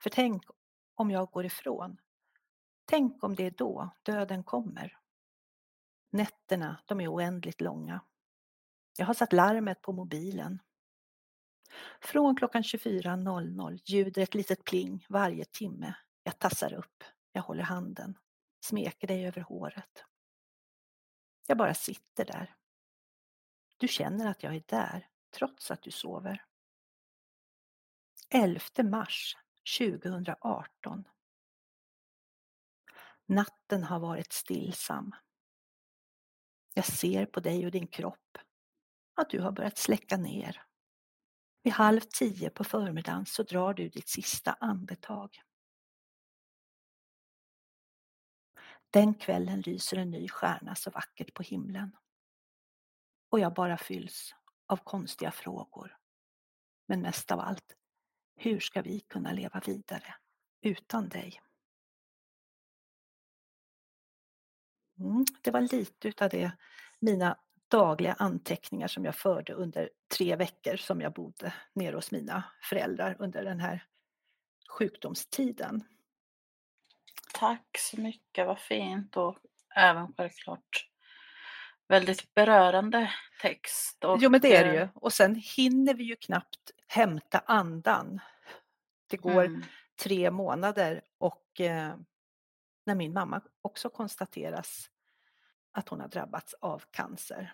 För tänk om jag går ifrån. Tänk om det är då döden kommer. Nätterna, de är oändligt långa. Jag har satt larmet på mobilen. Från klockan 24.00 ljuder ett litet pling varje timme. Jag tassar upp, jag håller handen, smeker dig över håret. Jag bara sitter där. Du känner att jag är där, trots att du sover. 11 mars 2018. Natten har varit stillsam. Jag ser på dig och din kropp att du har börjat släcka ner. Vid halv tio på förmiddagen så drar du ditt sista andetag. Den kvällen lyser en ny stjärna så vackert på himlen. Och jag bara fylls av konstiga frågor. Men mest av allt, hur ska vi kunna leva vidare utan dig? Mm, det var lite utav det, mina dagliga anteckningar som jag förde under tre veckor som jag bodde nere hos mina föräldrar under den här sjukdomstiden. Tack så mycket, vad fint och även självklart väldigt berörande text. Och, jo men det är det ju eh, och sen hinner vi ju knappt hämta andan. Det går Mm. tre månader och eh, när min mamma också konstateras att hon har drabbats av cancer.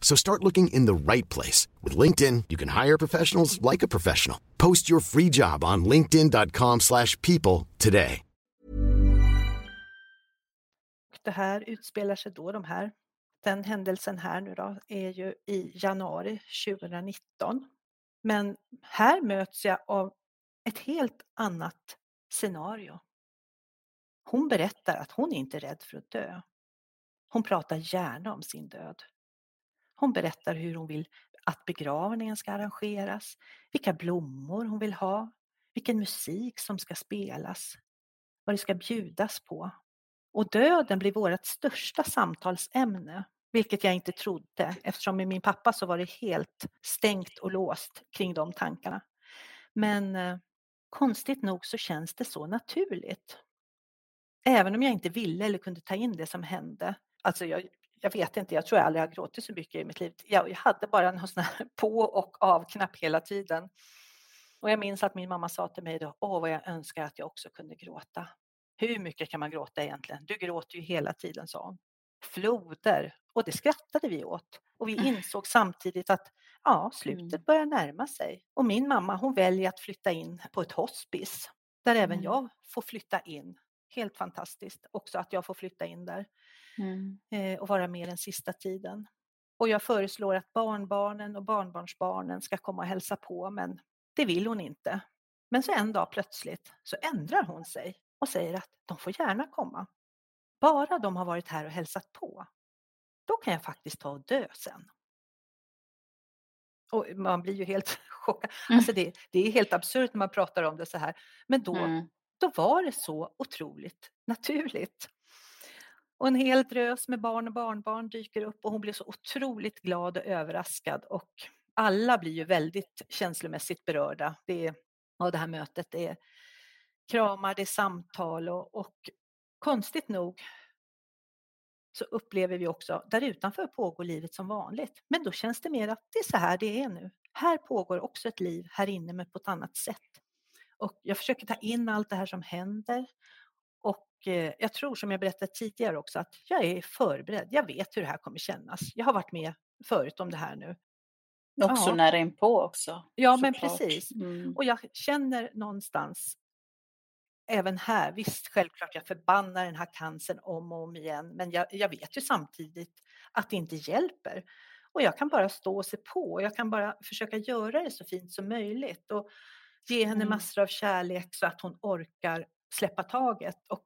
So start looking in the right place. With LinkedIn, you can hire professionals like a professional. Post your free job on linkedin.com slash people today. Det här utspelar sig då, de här, den händelsen här nu då, är ju i januari 2019. Men här möts jag av ett helt annat scenario. Hon berättar att hon inte är rädd för att dö. Hon pratar gärna om sin död. Hon berättar hur hon vill att begravningen ska arrangeras, vilka blommor hon vill ha, vilken musik som ska spelas, vad det ska bjudas på. Och döden blir vårt största samtalsämne, vilket jag inte trodde eftersom med min pappa så var det helt stängt och låst kring de tankarna. Men eh, konstigt nog så känns det så naturligt. Även om jag inte ville eller kunde ta in det som hände. Alltså jag, jag vet inte, jag tror jag aldrig har gråtit så mycket i mitt liv. Jag, jag hade bara en sån här på och avknapp hela tiden. Och jag minns att min mamma sa till mig då, åh vad jag önskar att jag också kunde gråta. Hur mycket kan man gråta egentligen? Du gråter ju hela tiden, sa hon. Floder. Och det skrattade vi åt. Och vi insåg samtidigt att ja, slutet Mm. börjar närma sig. Och min mamma hon väljer att flytta in på ett hospice där även Mm. jag får flytta in. Helt fantastiskt också att jag får flytta in där Mm. eh, och vara med den sista tiden. Och jag föreslår att barnbarnen och barnbarnsbarnen ska komma och hälsa på, men det vill hon inte. Men så en dag plötsligt så ändrar hon sig och säger att de får gärna komma. Bara de har varit här och hälsat på. Då kan jag faktiskt ta och dö sen. Och man blir ju helt chockad. Mm. Alltså det, det är helt absurt när man pratar om det så här. Men då, Mm. då var det så otroligt naturligt. Och en hel drös med barn och barnbarn dyker upp och hon blir så otroligt glad och överraskad och alla blir ju väldigt känslomässigt berörda det är, av det här mötet. Det är kramar, det är samtal och, och konstigt nog så upplever vi också, där utanför pågår livet som vanligt. Men då känns det mer att det är så här det är nu. Här pågår också ett liv här inne men på ett annat sätt. Och jag försöker ta in allt det här som händer. Och eh, jag tror som jag berättade tidigare också att jag är förberedd. Jag vet hur det här kommer kännas. Jag har varit med förut om det här nu. Också Ja. nära inpå också. Ja, men såklart. precis. Mm. Och jag känner någonstans även här, visst självklart jag förbannar den här cancern om och om igen, men jag, jag vet ju samtidigt att det inte hjälper. Och jag kan bara stå och se på och jag kan bara försöka göra det så fint som möjligt och ge henne Mm. massor av kärlek så att hon orkar släppa taget. Och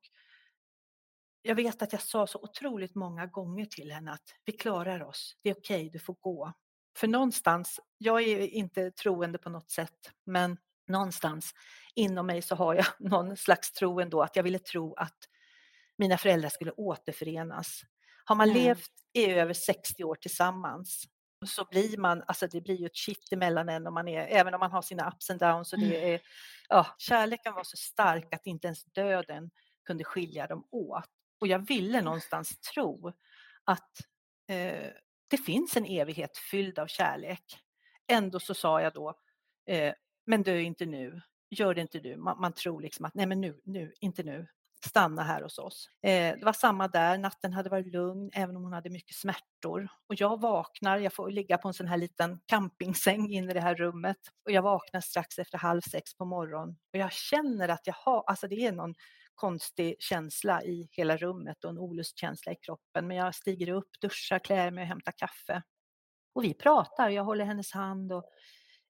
jag vet att jag sa så otroligt många gånger till henne att vi klarar oss, det är okej, du får gå. För någonstans, jag är inte troende på något sätt, men någonstans inom mig så har jag någon slags tro ändå att jag ville tro att mina föräldrar skulle återförenas. Har man Mm. levt i över 60 år tillsammans så blir man, alltså det blir ju ett kitt emellan en och man är, även om man har sina ups and downs och det är, ja, kärleken var så stark att inte ens döden kunde skilja dem åt. Och jag ville någonstans tro att eh, det finns en evighet fylld av kärlek. Ändå så sa jag då, eh, men dö inte nu, gör det inte nu. Man, man tror liksom att nej men nu, nu, inte nu, stanna här hos oss. Eh, det var samma där, natten hade varit lugn även om hon hade mycket smärtor. Och jag vaknar, jag får ligga på en sån här liten campingsäng inne i det här rummet och jag vaknar strax efter halv sex på morgonen och jag känner att jag har, alltså det är någon konstig känsla i hela rummet och en olustkänsla i kroppen. Men jag stiger upp, duschar, klär mig och hämtar kaffe. Och vi pratar, jag håller hennes hand och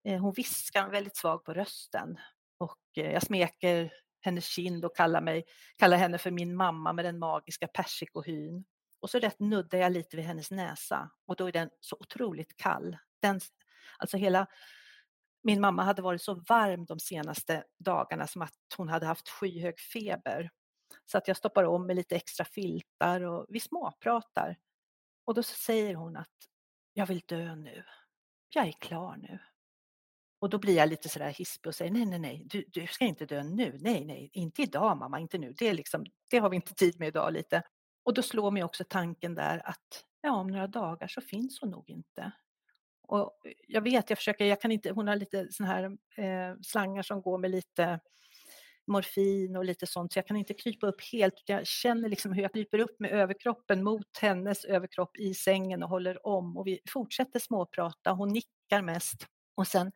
eh, hon viskar väldigt svag på rösten. Och eh, jag smeker hennes kind och kallar, mig, kallar henne för min mamma med den magiska persikohyn. Och så rätt nuddar jag lite vid hennes näsa och då är den så otroligt kall. Den, alltså hela, min mamma hade varit så varm de senaste dagarna som att hon hade haft skyhög feber. Så att jag stoppar om med lite extra filtar och vi småpratar. Och då så säger hon att jag vill dö nu. Jag är klar nu. Och då blir jag lite sådär hispig och säger nej, nej, nej, du, du ska inte dö nu. Nej, nej, inte idag mamma, inte nu. Det, är liksom, det har vi inte tid med idag lite. Och då slår mig också tanken där att ja, om några dagar så finns hon nog inte. Och jag vet, jag försöker, jag kan inte, hon har lite sådana här eh, slangar som går med lite morfin och lite sånt, så jag kan inte krypa upp helt. Jag känner liksom hur jag kryper upp med överkroppen mot hennes överkropp i sängen och håller om och vi fortsätter småprata. Hon nickar mest och sen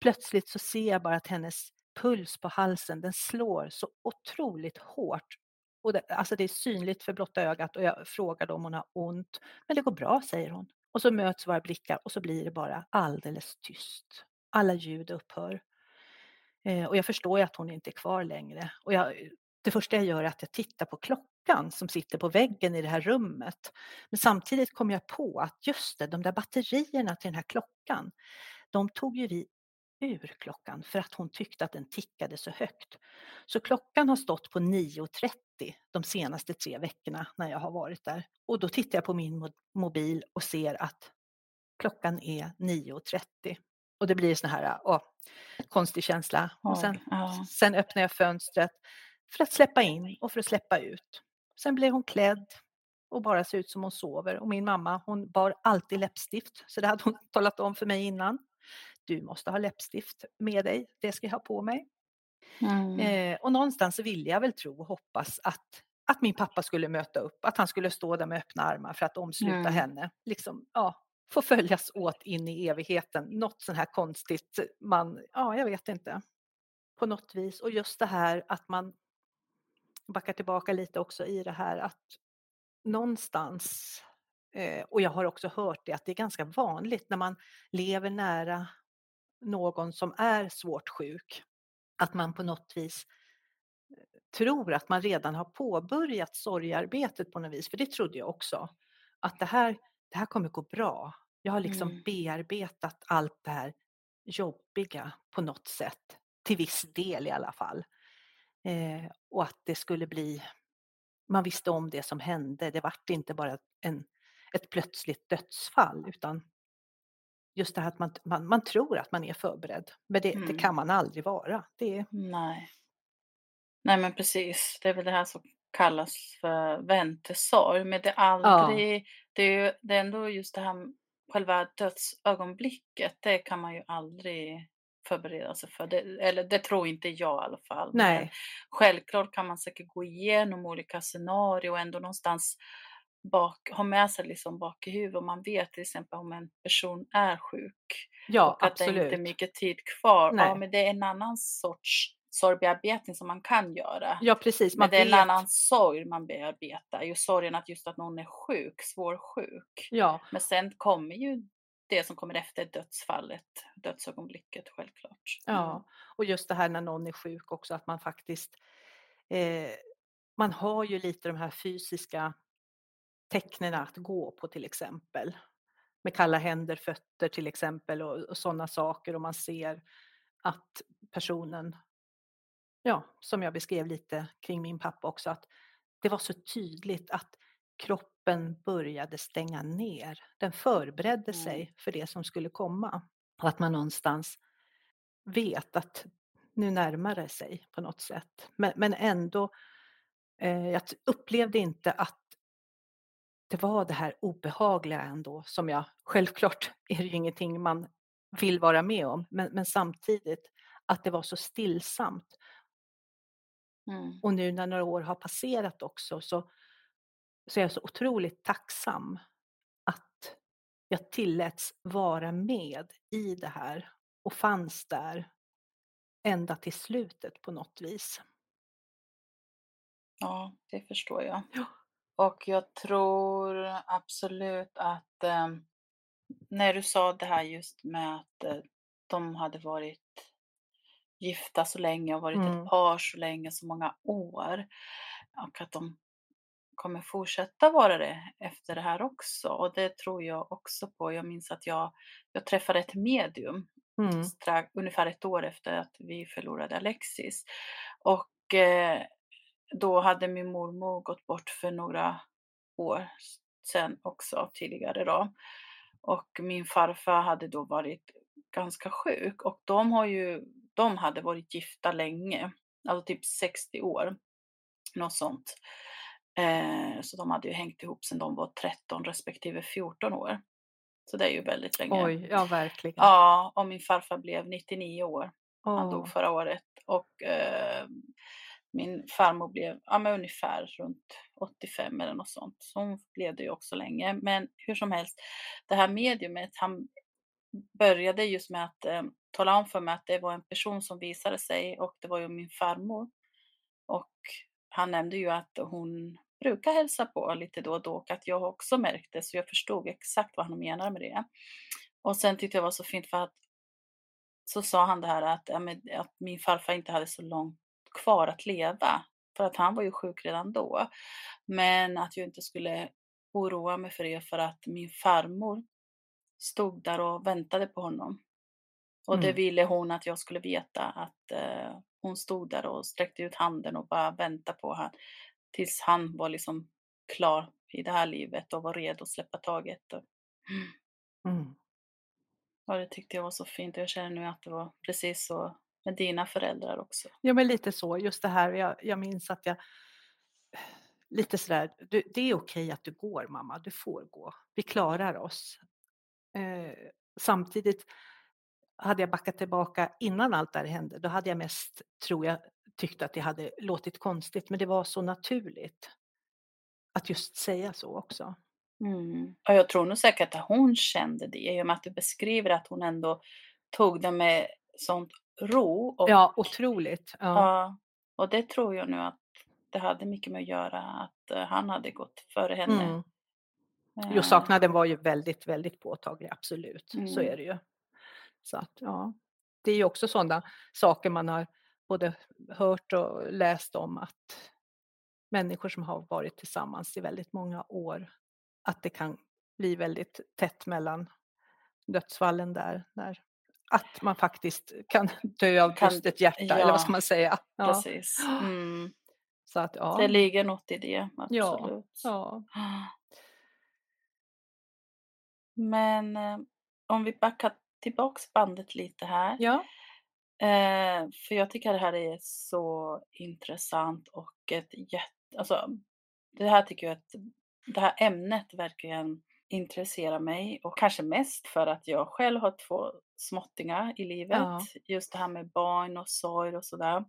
plötsligt så ser jag bara att hennes puls på halsen, den slår så otroligt hårt. Och det, alltså det är synligt för blotta ögat och jag frågar om hon har ont. Men det går bra, säger hon. Och så möts våra blickar och så blir det bara alldeles tyst. Alla ljud upphör. Eh, och jag förstår ju att hon inte är kvar längre. Och jag, det första jag gör är att jag tittar på klockan som sitter på väggen i det här rummet. Men samtidigt kom jag på att just det, de där batterierna till den här klockan, de tog ju vi ur klockan för att hon tyckte att den tickade så högt. Så klockan har stått på 9.30 de senaste tre veckorna när jag har varit där. Och då tittar jag på min mo- mobil och ser att klockan är 9.30. Och det blir sån här åh, konstig känsla. Och sen, sen öppnar jag fönstret för att släppa in och för att släppa ut. Sen blir hon klädd och bara ser ut som hon sover. Och min mamma hon bar alltid läppstift, så det hade hon talat om för mig innan. Du måste ha läppstift med dig, det ska jag ha på mig. Mm. Eh, och någonstans så ville jag väl tro och hoppas att, att min pappa skulle möta upp, att han skulle stå där med öppna armar för att omsluta Mm. henne. Liksom, ja, få följas åt in i evigheten. Något sånt här konstigt man, ja jag vet inte. På något vis. Och just det här att man backar tillbaka lite också i det här att någonstans Eh, och jag har också hört det att det är ganska vanligt när man lever nära någon som är svårt sjuk, att man på något vis eh, tror att man redan har påbörjat sorgarbetet på något vis, för det trodde jag också. Att det här, det här kommer gå bra. Jag har liksom Mm. bearbetat allt det här jobbiga på något sätt, till viss del i alla fall. Eh, och att det skulle bli, man visste om det som hände, det vart inte bara en, ett plötsligt dödsfall utan just det här att man, man, man tror att man är förberedd, men det, det Mm. kan man aldrig vara. Det, Nej. Nej men precis, det är väl det här som kallas för väntesorg. Men det är aldrig, det är ju det är ändå just det här själva dödsögonblicket, det kan man ju aldrig förbereda sig för. Det, eller det tror inte jag i alla fall. Men nej, självklart kan man säkert gå igenom olika scenarier och ändå någonstans bak, ha med sig liksom bak i huvudet. Man vet till exempel om en person är sjuk ja och att det inte är absolut. mycket tid kvar. Ja, men det är en annan sorts sorgbearbetning som man kan göra. Ja precis, Men man det är en annan sorg man bearbetar. Ju sorgen att just att någon är sjuk, svårsjuk. Ja, Men sen kommer ju det som kommer efter dödsfallet, dödsögonblicket självklart. Mm. Ja, och just det här när någon är sjuk också, att man faktiskt, eh, man har ju lite de här fysiska tecknen att gå på till exempel. Med kalla händer, fötter till exempel och, och sådana saker och man ser att personen, ja, som jag beskrev lite kring min pappa också, att det var så tydligt att kroppen började stänga ner. Den förberedde Mm. sig för det som skulle komma. Och att man någonstans vet att nu närmar det sig på något sätt. Men, men ändå, eh, jag upplevde inte att det var det här obehagliga ändå som jag, självklart är det ju ingenting man vill vara med om, men, men samtidigt att det var så stillsamt. Mm. Och nu när några år har passerat också så, så är jag så otroligt tacksam att jag tilläts vara med i det här och fanns där ända till slutet på något vis. Ja, det förstår jag. Ja. Och jag tror absolut att eh, när du sa det här just med att eh, de hade varit gifta så länge och varit Mm. ett par så länge, så många år. Och att de kommer fortsätta vara det efter det här också. Och det tror jag också på. Jag minns att jag, jag träffade ett medium Mm. strax, ungefär ett år efter att vi förlorade Alexis. Och eh, då hade min mormor gått bort för några år sedan också tidigare då. Och min farfar hade då varit ganska sjuk och de har ju, de hade varit gifta länge, alltså typ 60 år. Något sånt. Eh, så de hade ju hängt ihop sedan de var 13 respektive 14 år. Så det är ju väldigt länge. Oj, ja verkligen. Ja, och min farfar blev 99 år. Han Åh. dog förra året. Och eh, min farmor blev ja, men ungefär runt 85 eller något sånt. Så hon levde ju också länge. Men hur som helst, det här mediumet, han började just med att eh, tala om för mig att det var en person som visade sig och det var ju min farmor. Och han nämnde ju att hon brukar hälsa på lite då och då och att jag också märkte så jag förstod exakt vad han menade med det. Och sen tyckte jag det var så fint för att så sa han det här att, ja, att min farfar inte hade så långt kvar att leva. För att han var ju sjuk redan då. Men att jag inte skulle oroa mig för det för att min farmor stod där och väntade på honom. Och det Mm. ville hon att jag skulle veta att eh, hon stod där och sträckte ut handen och bara väntade på honom. Tills han var liksom klar i det här livet och var redo att släppa taget. Och, Mm. och det tyckte jag var så fint och jag känner nu att det var precis så med dina föräldrar också. Ja, men lite så. Just det här, jag, jag minns att jag lite sådär, du, det är okej att du går mamma, du får gå. Vi klarar oss. Eh, samtidigt hade jag backat tillbaka innan allt det här hände, då hade jag mest, tror jag, tyckt att det hade låtit konstigt, men det var så naturligt att just säga så också. Mm. Och jag tror nog säkert att hon kände det i och med att du beskriver att hon ändå tog det med sånt ro. Och, Ja, otroligt. Ja. ja, och det tror jag nu att det hade mycket med att göra att eh, han hade gått före henne. Mm. Jo, Eh, saknaden var ju väldigt, väldigt påtaglig, absolut. Så Mm. är det ju. Så att, ja. Det är ju också sådana saker man har både hört och läst om att människor som har varit tillsammans i väldigt många år, att det kan bli väldigt tätt mellan dödsfallen där. där att man faktiskt kan dö av brustet hjärta, eller ja, vad ska man säga? Ja. Precis. Mm. Så att, ja. Det ligger något i det, Ja, absolut. ja. Men eh, om vi backar tillbaks bandet lite här. ja. Eh, för jag tycker det här är så intressant och ett jätte... Alltså, det här tycker jag att det här ämnet verkligen intresserar mig och kanske mest för att jag själv har två småttingar i livet. Ja. Just det här med barn och sorg och sådär.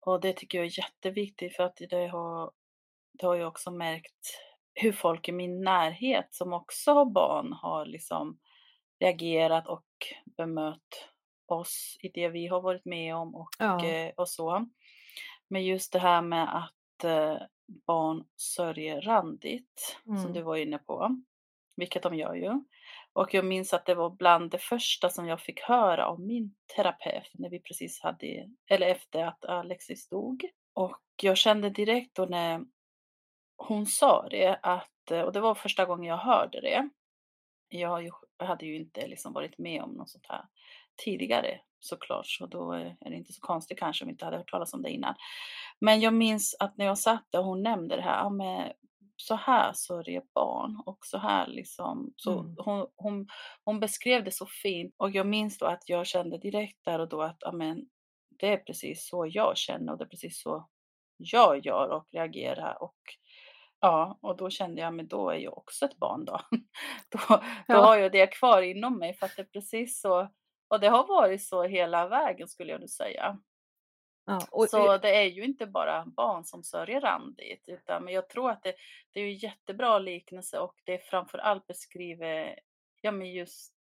Och det tycker jag är jätteviktigt för att det har, det har jag också märkt hur folk i min närhet som också har barn har liksom reagerat och bemött oss i det vi har varit med om och, Ja. eh, och så. Men just det här med att eh, barn sörjer randigt, som Mm. du var inne på, vilket de gör ju. Och jag minns att det var bland det första som jag fick höra av min terapeut när vi precis hade, eller efter att Alexis dog. Och jag kände direkt då när hon sa det att, och det var första gången jag hörde det. Jag har ju- jag hade ju inte liksom varit med om något sånt här tidigare såklart, så då är det inte så konstigt kanske om vi inte hade hört talas om det innan. Men jag minns att när jag satt där och hon nämnde det här, ja, men så här sörjer barn och så här liksom. Så Mm. hon, hon, hon beskrev det så fint och jag minns då att jag kände direkt där och då att ja, men, det är precis så jag känner och det är precis så jag gör och reagerar och ja, och då kände jag men då är jag också ett barn då. då, då Ja. har jag det kvar inom mig för att det är precis så och det har varit så hela vägen skulle jag nu säga. Ja, och, Så det är ju inte bara barn som sörjer randigt, utan men jag tror att det, det är ju jättebra liknelse och det framför allt beskriver ja, men just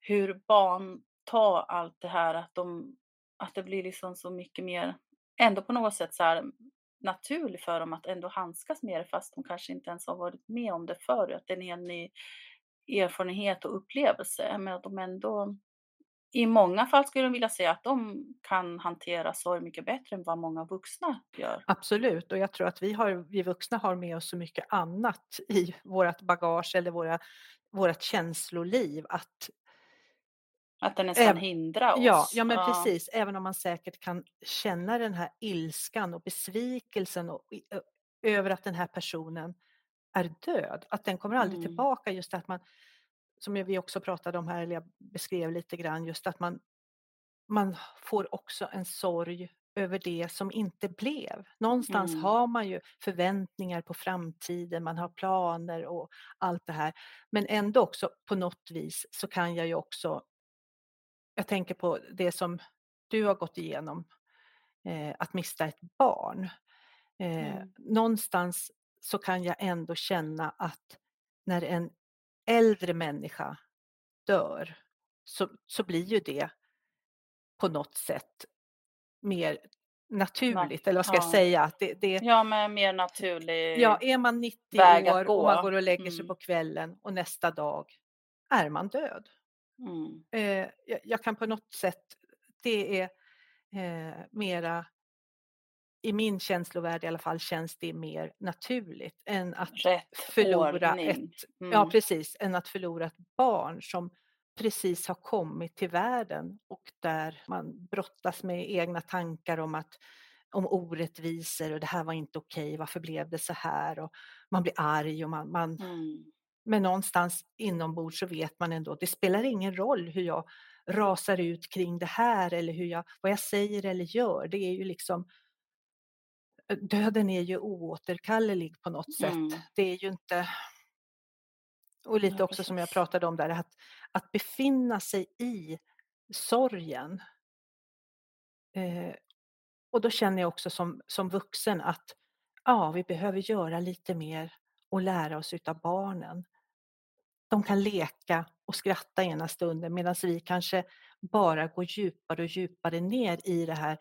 hur barn tar allt det här, att, de, att det blir liksom så mycket mer, ändå på något sätt så här naturligt för dem att ändå handskas med det fast de kanske inte ens har varit med om det förut, att det är en helt ny erfarenhet och upplevelse, men att de ändå i många fall skulle jag vilja säga att de kan hantera sorg mycket bättre än vad många vuxna gör. Absolut, och jag tror att vi, har, vi vuxna har med oss så mycket annat i vårt bagage eller våra, vårt känsloliv att Att det nästan Äm, hindrar oss. Ja, ja men precis. Även om man säkert kan känna den här ilskan och besvikelsen och, över att den här personen är död. Att den kommer aldrig Mm. tillbaka. Just att man, som vi också pratade om här, eller jag beskrev lite grann, just att man, man får också en sorg över det som inte blev. Någonstans Mm. har man ju förväntningar på framtiden, man har planer och allt det här. Men ändå också på något vis så kan jag ju också jag tänker på det som du har gått igenom, eh, att mista ett barn. Eh, Mm. Någonstans så kan jag ändå känna att när en äldre människa dör så, så blir ju det på något sätt mer naturligt, eller vad ska jag ja. säga? Att det, det, Ja, men mer naturlig. ja, är man 90 väg att år och man går och lägger sig Mm. på kvällen och nästa dag är man död. Mm. eh, jag, jag kan på något sätt, det är eh, mera, i min känslovärld i alla fall, känns det mer naturligt än att Rätt förlora ordning. ett, ja Mm. precis, än att förlora ett barn som precis har kommit till världen och där man brottas med egna tankar om att om orättvisor och det här var inte okej, varför blev det så här? Och man blir arg och man, man, Mm. men någonstans inombords så vet man ändå, det spelar ingen roll hur jag rasar ut kring det här eller hur jag, vad jag säger eller gör. Det är ju liksom, döden är ju oåterkallelig på något sätt. Mm. Det är ju inte, och lite Ja, också som jag pratade om där, att, att befinna sig i sorgen. Eh, och då känner jag också som, som vuxen att ja, vi behöver göra lite mer och lära oss utav barnen. De kan leka och skratta ena stunden medan vi kanske bara går djupare och djupare ner i det här.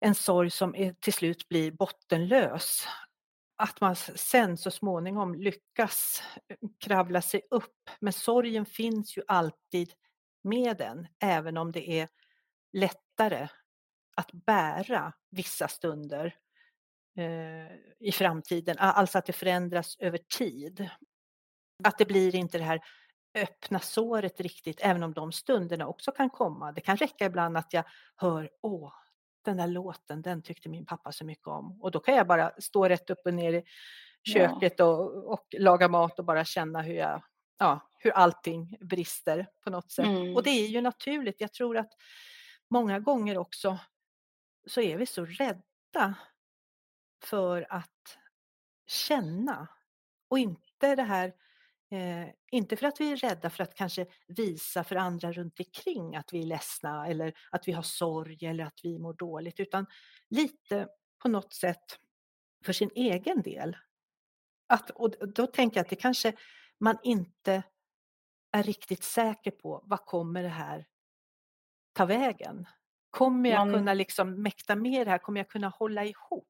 En sorg som till slut blir bottenlös. att man sen så småningom lyckas eh, kravla sig upp. Men sorgen finns ju alltid med den, även om det är lättare att bära vissa stunder eh, i framtiden. Alltså att det förändras över tid. Att det blir inte det här öppna såret riktigt, även om de stunderna också kan komma. Det kan räcka ibland att jag hör, åh, den där låten, den tyckte min pappa så mycket om. Och då kan jag bara stå rätt upp och ner i köket ja. och, och laga mat och bara känna hur jag ja, hur allting brister på något sätt. Mm. Och det är ju naturligt. Jag tror att många gånger också så är vi så rädda för att känna och inte det här Eh, inte för att vi är rädda för att kanske visa för andra runt omkring att vi är ledsna eller att vi har sorg eller att vi mår dåligt utan lite på något sätt för sin egen del. Att, och då tänker jag att det kanske man inte är riktigt säker på vad kommer det här ta vägen? Kommer jag kunna liksom mäkta med det här? Kommer jag kunna hålla ihop?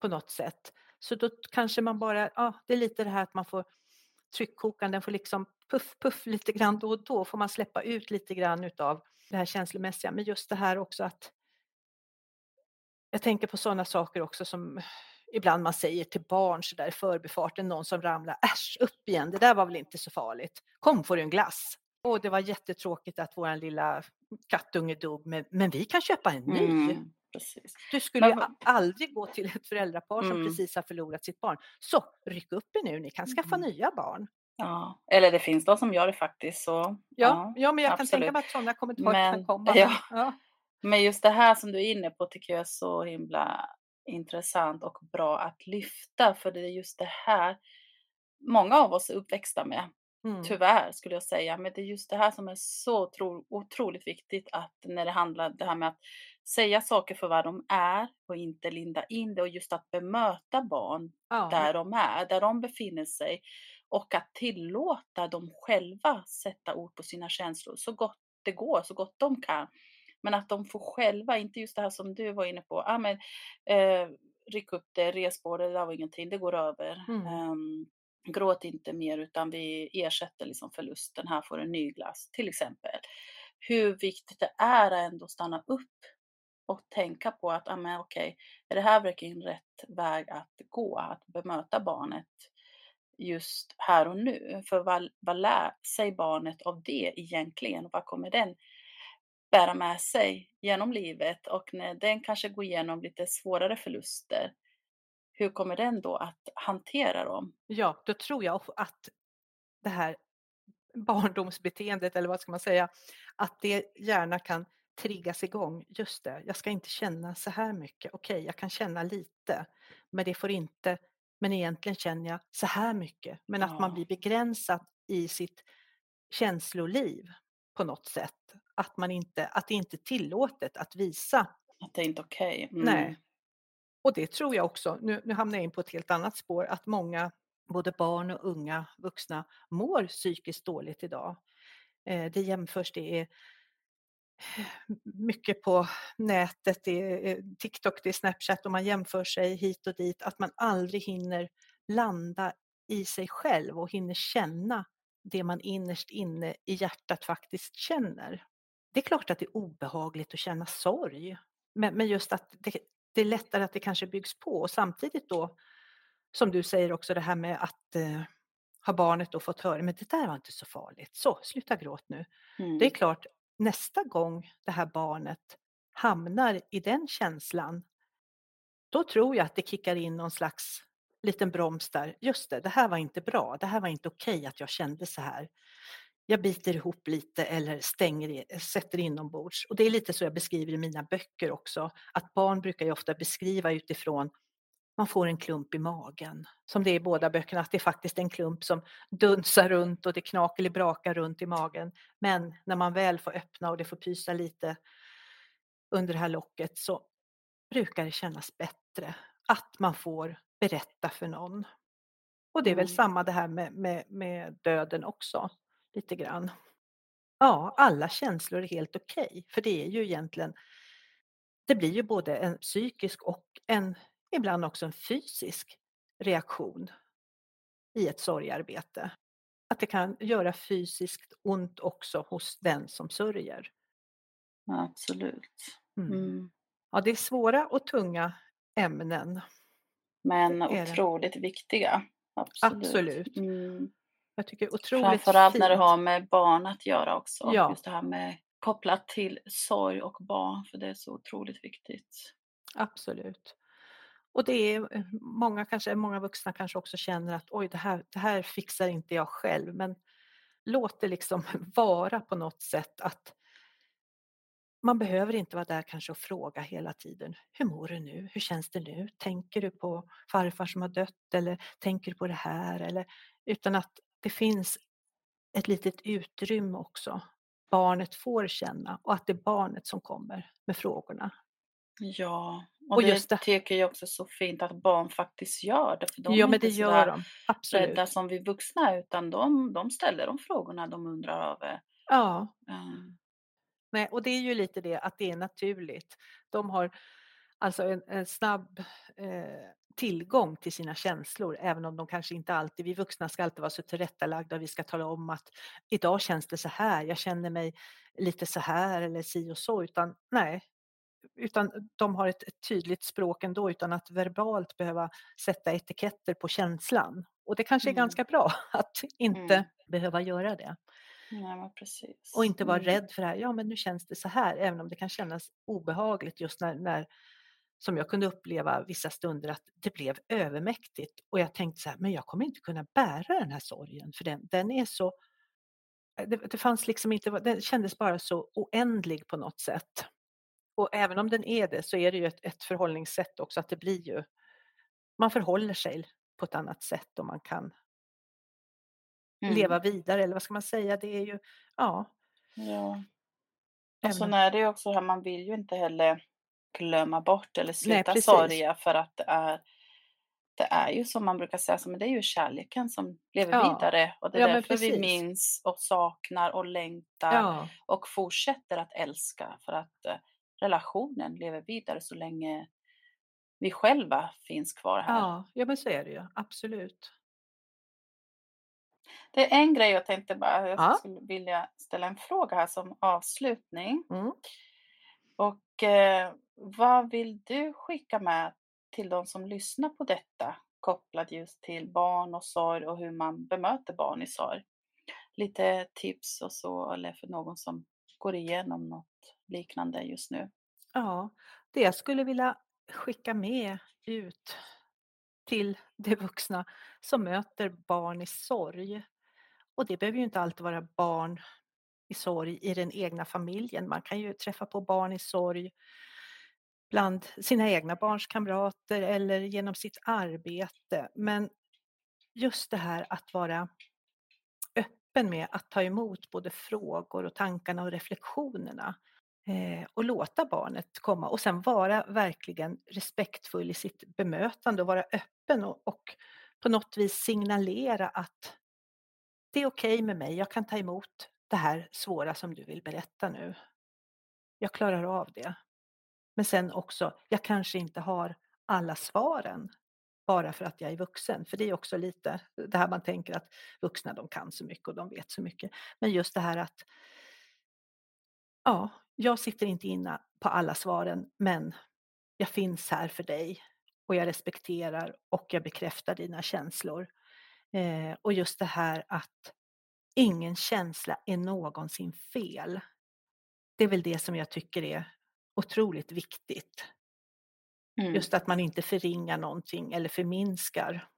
På något sätt. Så då kanske man bara, ja det är lite det här att man får tryckkokaren, den får liksom puff puff lite grann då och då får man släppa ut lite grann utav det här känslomässiga. Men just det här också att jag tänker på sådana saker också som ibland man säger till barn så där i förbifarten, någon som ramlar, äsch upp igen, det där var väl inte så farligt. Kom får du en glass. Och det var jättetråkigt att vår lilla kattunge dog, men, men vi kan köpa en ny. Mm, du skulle men, ju aldrig gå till ett föräldrapar som mm. precis har förlorat sitt barn. Så ryck upp er nu, ni kan skaffa mm. nya barn. Ja, eller det finns de som gör det faktiskt. Så, ja, ja, ja men jag absolut. kan tänka mig att sådana kommentarer kan komma. Ja. ja. Men just det här som du är inne på tycker jag är så himla intressant och bra att lyfta. För det är just det här många av oss är uppväxta med. Mm. Tyvärr skulle jag säga. Men det är just det här som är så tro, otroligt viktigt att när det handlar det här med att säga saker för vad de är och inte linda in det och just att bemöta barn ja. där de är, där de befinner sig och att tillåta dem själva sätta ord på sina känslor så gott det går, så gott de kan. Men att de får själva, inte just det här som du var inne på, ah, men, eh, ryck upp det, res på det, det där var ingenting, det går över. Mm. Um, gråt inte mer utan vi ersätter liksom förlusten, här får du en ny glass till exempel. Hur viktigt det är att ändå stanna upp och tänka på att, ah, men, okej, är det här verkligen rätt väg att gå? Att bemöta barnet just här och nu? För vad, vad lär sig barnet av det egentligen? Vad kommer den bära med sig genom livet? Och när den kanske går igenom lite svårare förluster, hur kommer den då att hantera dem? Ja, då tror jag att det här barndomsbeteendet, eller vad ska man säga, att det gärna kan triggas igång. Just det, jag ska inte känna så här mycket. Okej, jag kan känna lite, men det får inte, men egentligen känner jag så här mycket. Men att man blir begränsad i sitt känsloliv på något sätt. Att, man inte, att det inte är tillåtet att visa. Att det är inte okej. Okay. Mm. Nej. Och det tror jag också, nu, nu hamnar jag in på ett helt annat spår, att många, både barn och unga vuxna, mår psykiskt dåligt idag. Eh, det jämförs, det är mycket på nätet, det är TikTok, det är Snapchat och man jämför sig hit och dit, att man aldrig hinner landa i sig själv och hinner känna det man innerst inne i hjärtat faktiskt känner. Det är klart att det är obehagligt att känna sorg, men, men just att det, det, är lättare att det kanske byggs på och samtidigt då, som du säger också det här med att eh, har barnet då fått höra, men det där var inte så farligt, så sluta gråt nu. Mm. Det är klart, nästa gång det här barnet hamnar i den känslan, då tror jag att det kickar in någon slags liten broms där. Just det, det här var inte bra. Det här var inte okej okay att jag kände så här. Jag biter ihop lite eller stänger, sätter inombords. Och det är lite så jag beskriver i mina böcker också. Att barn brukar ju ofta beskriva utifrån man får en klump i magen. Som det är i båda böckerna, att det är faktiskt en klump som dunsar runt och det knakar eller brakar runt i magen. Men när man väl får öppna och det får pysa lite under det här locket så brukar det kännas bättre att man får berätta för någon. Och det är väl mm. samma det här med, med, med döden också, lite grann. Ja, alla känslor är helt okej, okay, för det är ju egentligen, det blir ju både en psykisk och en ibland också en fysisk reaktion i ett sorgarbete. Att det kan göra fysiskt ont också hos den som sörjer. Absolut. Mm. Mm. Ja, det är svåra och tunga ämnen. Men är det. otroligt viktiga. Absolut. Absolut. Mm. Jag tycker otroligt Framförallt när det fint. har med barn att göra också. Ja. Just det här med kopplat till sorg och barn, för det är så otroligt viktigt. Absolut. Och det är eh, många, kanske, många vuxna kanske också känner att oj, det här, det här fixar inte jag själv. Men låt det liksom vara på något sätt att man behöver inte vara där kanske och fråga hela tiden. Hur mår du nu? Hur känns det nu? Tänker du på farfar som har dött eller tänker du på det här? Eller, utan att det finns ett litet utrymme också. Barnet får känna och att det är barnet som kommer med frågorna. Ja, och, Och det, just det- tycker jag också är så fint att barn faktiskt gör det. För de ja, är men det gör de. Absolut. rädda som vi vuxna, utan de, de ställer de frågorna de undrar över. Ja, Mm. Nej, och det är ju lite det att det är naturligt. De har alltså en, en snabb eh, tillgång till sina känslor, även om de kanske inte alltid, vi vuxna ska alltid vara så tillrättalagda och vi ska tala om att idag känns det så här, jag känner mig lite så här eller si och så, utan nej, utan de har ett, ett tydligt språk ändå utan att verbalt behöva sätta etiketter på känslan. Och det kanske är Mm. ganska bra att inte Mm. behöva göra det. Precis. Och inte vara Mm. rädd för det här, ja men nu känns det så här, även om det kan kännas obehagligt just när, när som jag kunde uppleva vissa stunder att det blev övermäktigt och jag tänkte så här, men jag kommer inte kunna bära den här sorgen för den, den är så det, det fanns liksom inte, den kändes bara så oändlig på något sätt. Och även om den är det så är det ju ett, ett förhållningssätt också att det blir ju, man förhåller sig på ett annat sätt och man kan Mm. leva vidare eller vad ska man säga, det är ju, ja. Ja. Och sen är det ju också här, man vill ju inte heller glömma bort eller sluta precis. sörja för att det är det är ju som man brukar säga, men det är ju kärleken som lever Ja. vidare och det är Ja, därför vi minns och saknar och längtar Ja, och fortsätter att älska för att eh, relationen lever vidare så länge vi själva finns kvar här. ja, ja men så är det ju, absolut. Det är en grej jag tänkte bara, jag Ja. skulle vilja ställa en fråga här som avslutning. Mm. Och eh, vad vill du skicka med till de som lyssnar på detta kopplat just till barn och sorg och hur man bemöter barn i sorg? Lite tips och så, eller för någon som går igenom något liknande just nu. Ja, det jag skulle vilja skicka med ut till de vuxna som möter barn i sorg. Och det behöver ju inte alltid vara barn i sorg i den egna familjen. Man kan ju träffa på barn i sorg bland sina egna barns kamrater eller genom sitt arbete. Men just det här att vara öppen med att ta emot både frågor och tankarna och reflektionerna eh, och låta barnet komma och sen vara verkligen respektfull i sitt bemötande och vara öppen och, och på något vis signalera att det är okej med mig, jag kan ta emot det här svåra som du vill berätta nu. Jag klarar av det. Men sen också, jag kanske inte har alla svaren bara för att jag är vuxen. För det är också lite det här man tänker att vuxna de kan så mycket och de vet så mycket. Men just det här att ja, jag sitter inte inne på alla svaren men jag finns här för dig och jag respekterar och jag bekräftar dina känslor. Eh, och just det här att ingen känsla är någonsin fel. Det är väl det som jag tycker är otroligt viktigt. Mm. Just att man inte förringar någonting eller förminskar.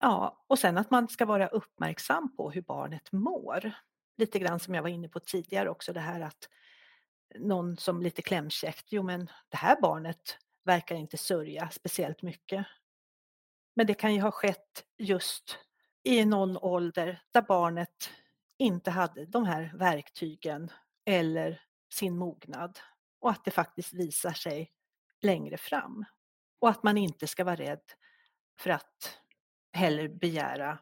Ja, och sen att man ska vara uppmärksam på hur barnet mår. Lite grann som jag var inne på tidigare också, det här att någon som lite klämkäckt, jo men det här barnet verkar inte sörja speciellt mycket. Men det kan ju ha skett just i någon ålder där barnet inte hade de här verktygen eller sin mognad och att det faktiskt visar sig längre fram. Och att man inte ska vara rädd för att heller begära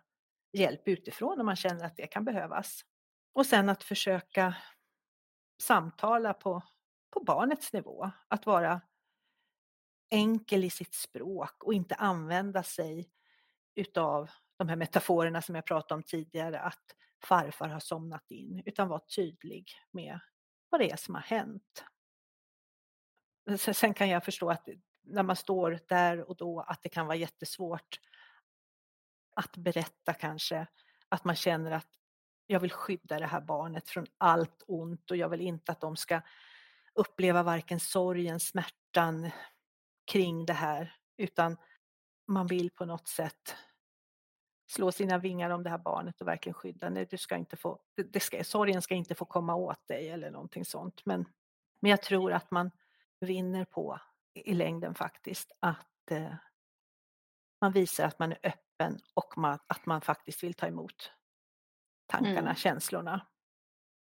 hjälp utifrån om man känner att det kan behövas. Och sen att försöka samtala på, på barnets nivå, att vara enkel i sitt språk och inte använda sig utav de här metaforerna som jag pratade om tidigare, att farfar har somnat in, utan vara tydlig med vad det är som har hänt. Sen kan jag förstå att när man står där och då att det kan vara jättesvårt att berätta kanske att man känner att jag vill skydda det här barnet från allt ont och jag vill inte att de ska uppleva varken sorgen, smärtan kring det här utan man vill på något sätt slå sina vingar om det här barnet och verkligen skydda. Nej, du ska inte få, det ska, sorgen ska inte få komma åt dig eller någonting sånt. Men, men jag tror att man vinner på i längden faktiskt att eh, man visar att man är öppen och man, att man faktiskt vill ta emot tankarna, mm. känslorna.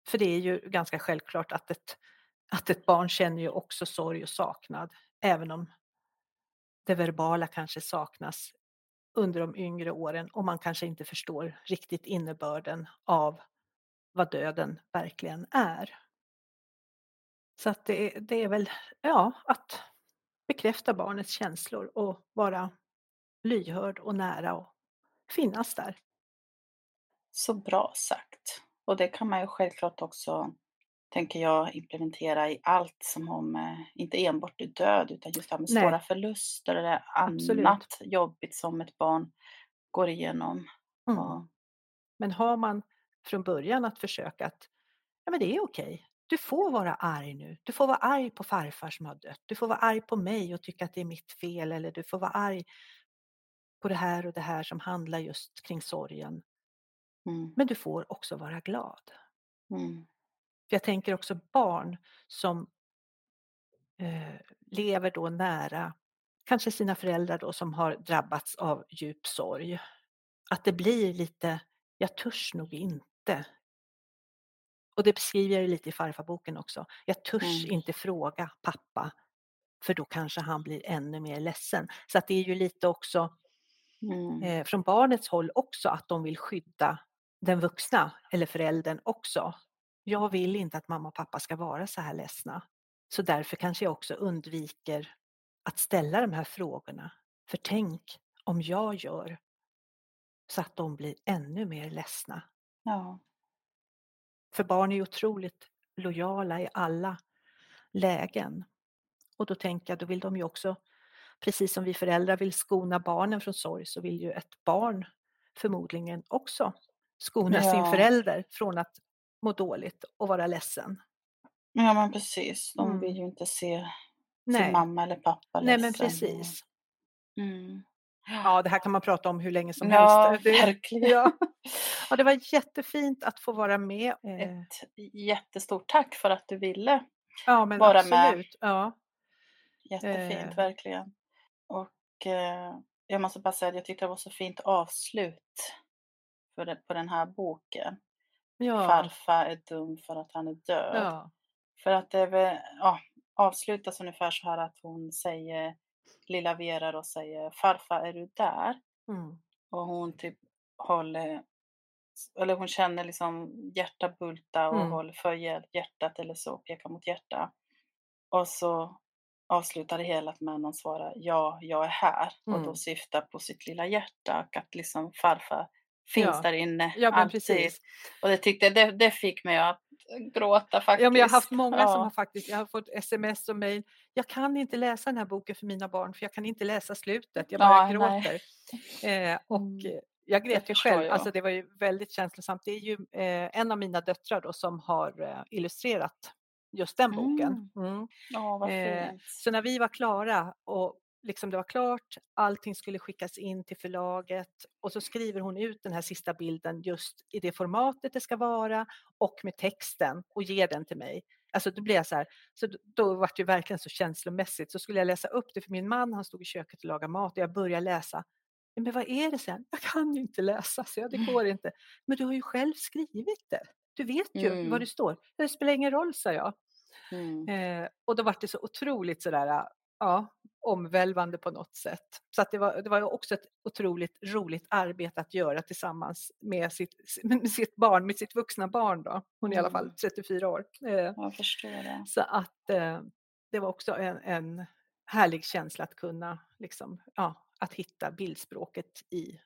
För det är ju ganska självklart att ett, att ett barn känner ju också sorg och saknad, även om det verbala kanske saknas under de yngre åren och man kanske inte förstår riktigt innebörden av vad döden verkligen är. Så att det, det är väl, ja, att bekräfta barnets känslor och vara lyhörd och nära och finnas där. Så bra sagt. Och det kan man ju självklart också, tänker jag, implementera i allt som har med, inte enbart död, utan just det här med Nej. svåra förluster eller Absolut. annat jobbigt som ett barn går igenom. Mm. Och... Men har man från början att försöka att ja, men det är okej. Du får vara arg nu. Du får vara arg på farfar som har dött. Du får vara arg på mig och tycka att det är mitt fel eller du får vara arg på det här och det här som handlar just kring sorgen. Mm. Men du får också vara glad. Mm. För jag tänker också barn som eh, lever då nära, kanske sina föräldrar då som har drabbats av djup sorg. Att det blir lite, jag törs nog inte. Och det beskriver jag lite i farfarboken också. Jag törs mm. inte fråga pappa för då kanske han blir ännu mer ledsen. Så att det är ju lite också mm. eh, från barnets håll också att de vill skydda den vuxna eller föräldern också. Jag vill inte att mamma och pappa ska vara så här ledsna. Så därför kanske jag också undviker att ställa de här frågorna. För tänk om jag gör så att de blir ännu mer ledsna. Ja. För barn är otroligt lojala i alla lägen. Och då tänker jag, då vill de ju också, precis som vi föräldrar vill skona barnen från sorg, så vill ju ett barn förmodligen också skona ja. sin förälder från att må dåligt och vara ledsen. Ja men precis, de mm. vill ju inte se Nej. sin mamma eller pappa ledsen. Nej men precis. Mm. Ja, det här kan man prata om hur länge som ja, helst. Det, verkligen. Ja. ja, det var jättefint att få vara med. Eh. Ett jättestort tack för att du ville ja, men vara absolut. med. Ja. Jättefint, eh. verkligen. Och eh, jag måste bara säga att jag tyckte det var så fint avslut på den här boken. Ja. Farfar är dum för att han är död. Ja. För att det väl, ja, avslutas ungefär så här att hon säger, lilla Vera då säger farfar är du där? Mm. Och hon typ håller, eller hon känner liksom hjärta bulta och mm. håller för hjärtat eller så, pekar mot hjärta. Och så avslutar det hela med att någon svarar ja, jag är här mm. och då mm. syftar på sitt lilla hjärta och att liksom farfar finns ja. där inne. Ja, men precis. Och det, tyckte, det, det fick mig att gråta faktiskt. Ja, men jag har haft många ja. som har faktiskt, jag har fått sms och mejl. Jag kan inte läsa den här boken för mina barn för jag kan inte läsa slutet. Jag bara ja, gråter. Eh, och mm. jag grät ju själv. Jag. Alltså, det var ju väldigt känslosamt. Det är ju eh, en av mina döttrar då som har eh, illustrerat just den boken. Mm. Mm. Eh, så när vi var klara och liksom det var klart, allting skulle skickas in till förlaget och så skriver hon ut den här sista bilden just i det formatet det ska vara och med texten och ger den till mig. Alltså då blev jag så här, så då, var det verkligen så känslomässigt. Så skulle jag läsa upp det för min man, han stod i köket och lagade mat och jag började läsa. Men vad är det sen? Jag kan inte läsa, så jag, det går inte. Men du har ju själv skrivit det. Du vet ju mm. vad det står. Det spelar ingen roll, sa jag. Mm. Eh, och då var det så otroligt sådär, ja, omvälvande på något sätt. Så att det, var, det var också ett otroligt roligt arbete att göra tillsammans med sitt, med sitt barn, med sitt vuxna barn då. Hon är mm. i alla fall 34 år. Eh, Jag förstår det. Så att eh, det var också en, en härlig känsla att kunna liksom, ja, att hitta bildspråket i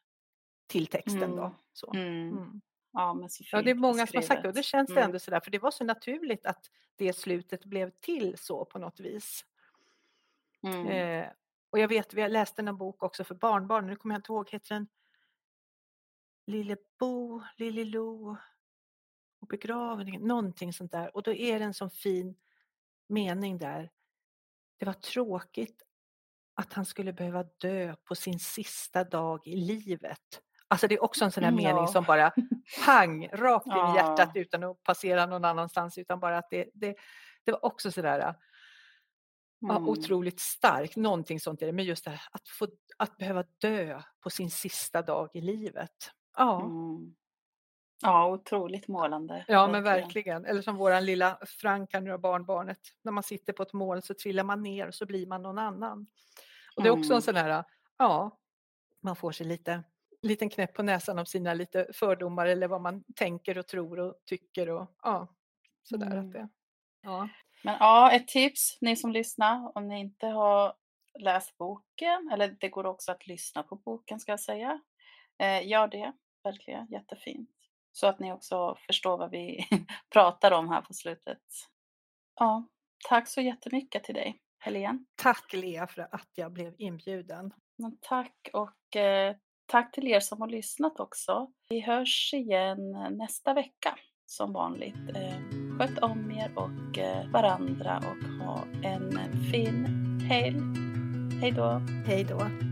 till texten Mm. då. Så. Mm. Mm. Ja, men så Ja, det är många som har sagt det och det känns Mm. ändå sådär, för det var så naturligt att det slutet blev till så på något vis. Mm. Eh, och jag vet, vi har läst en bok också för barnbarn, nu kommer jag inte ihåg, heter den Lille Bo, Lille Lo och begravningen, någonting sånt där. Och då är det en sån fin mening där. Det var tråkigt att han skulle behöva dö på sin sista dag i livet. Alltså det är också en sån här Mm, mening ja. som bara pang, rakt in i Ja. hjärtat utan att passera någon annanstans utan bara att det, det, det var också sådär ja, Mm. otroligt starkt, någonting sånt är det, men just det här att, få, att behöva dö på sin sista dag i livet. Ja, Mm. Ja, otroligt målande. ja men verkligen. Eller som våran lilla Franka, nu då, barnbarnet, när man sitter på ett moln så trillar man ner och så blir man någon annan. Och det är också Mm. en sån här, ja, man får sig lite liten knäpp på näsan om sina lite fördomar eller vad man tänker och tror och tycker och ja, sådär Mm. att det, ja. Men ja, ett tips, ni som lyssnar, om ni inte har läst boken, eller det går också att lyssna på boken ska jag säga. Eh, gör det, verkligen, jättefint. Så att ni också förstår vad vi pratar om här på slutet. Ja, tack så jättemycket till dig, Helene. Tack Lea för att jag blev inbjuden. Men tack och eh, tack till er som har lyssnat också. Vi hörs igen nästa vecka som vanligt. Eh, sköt om er och eh, varandra och ha en fin helg. Hej då! Hej då.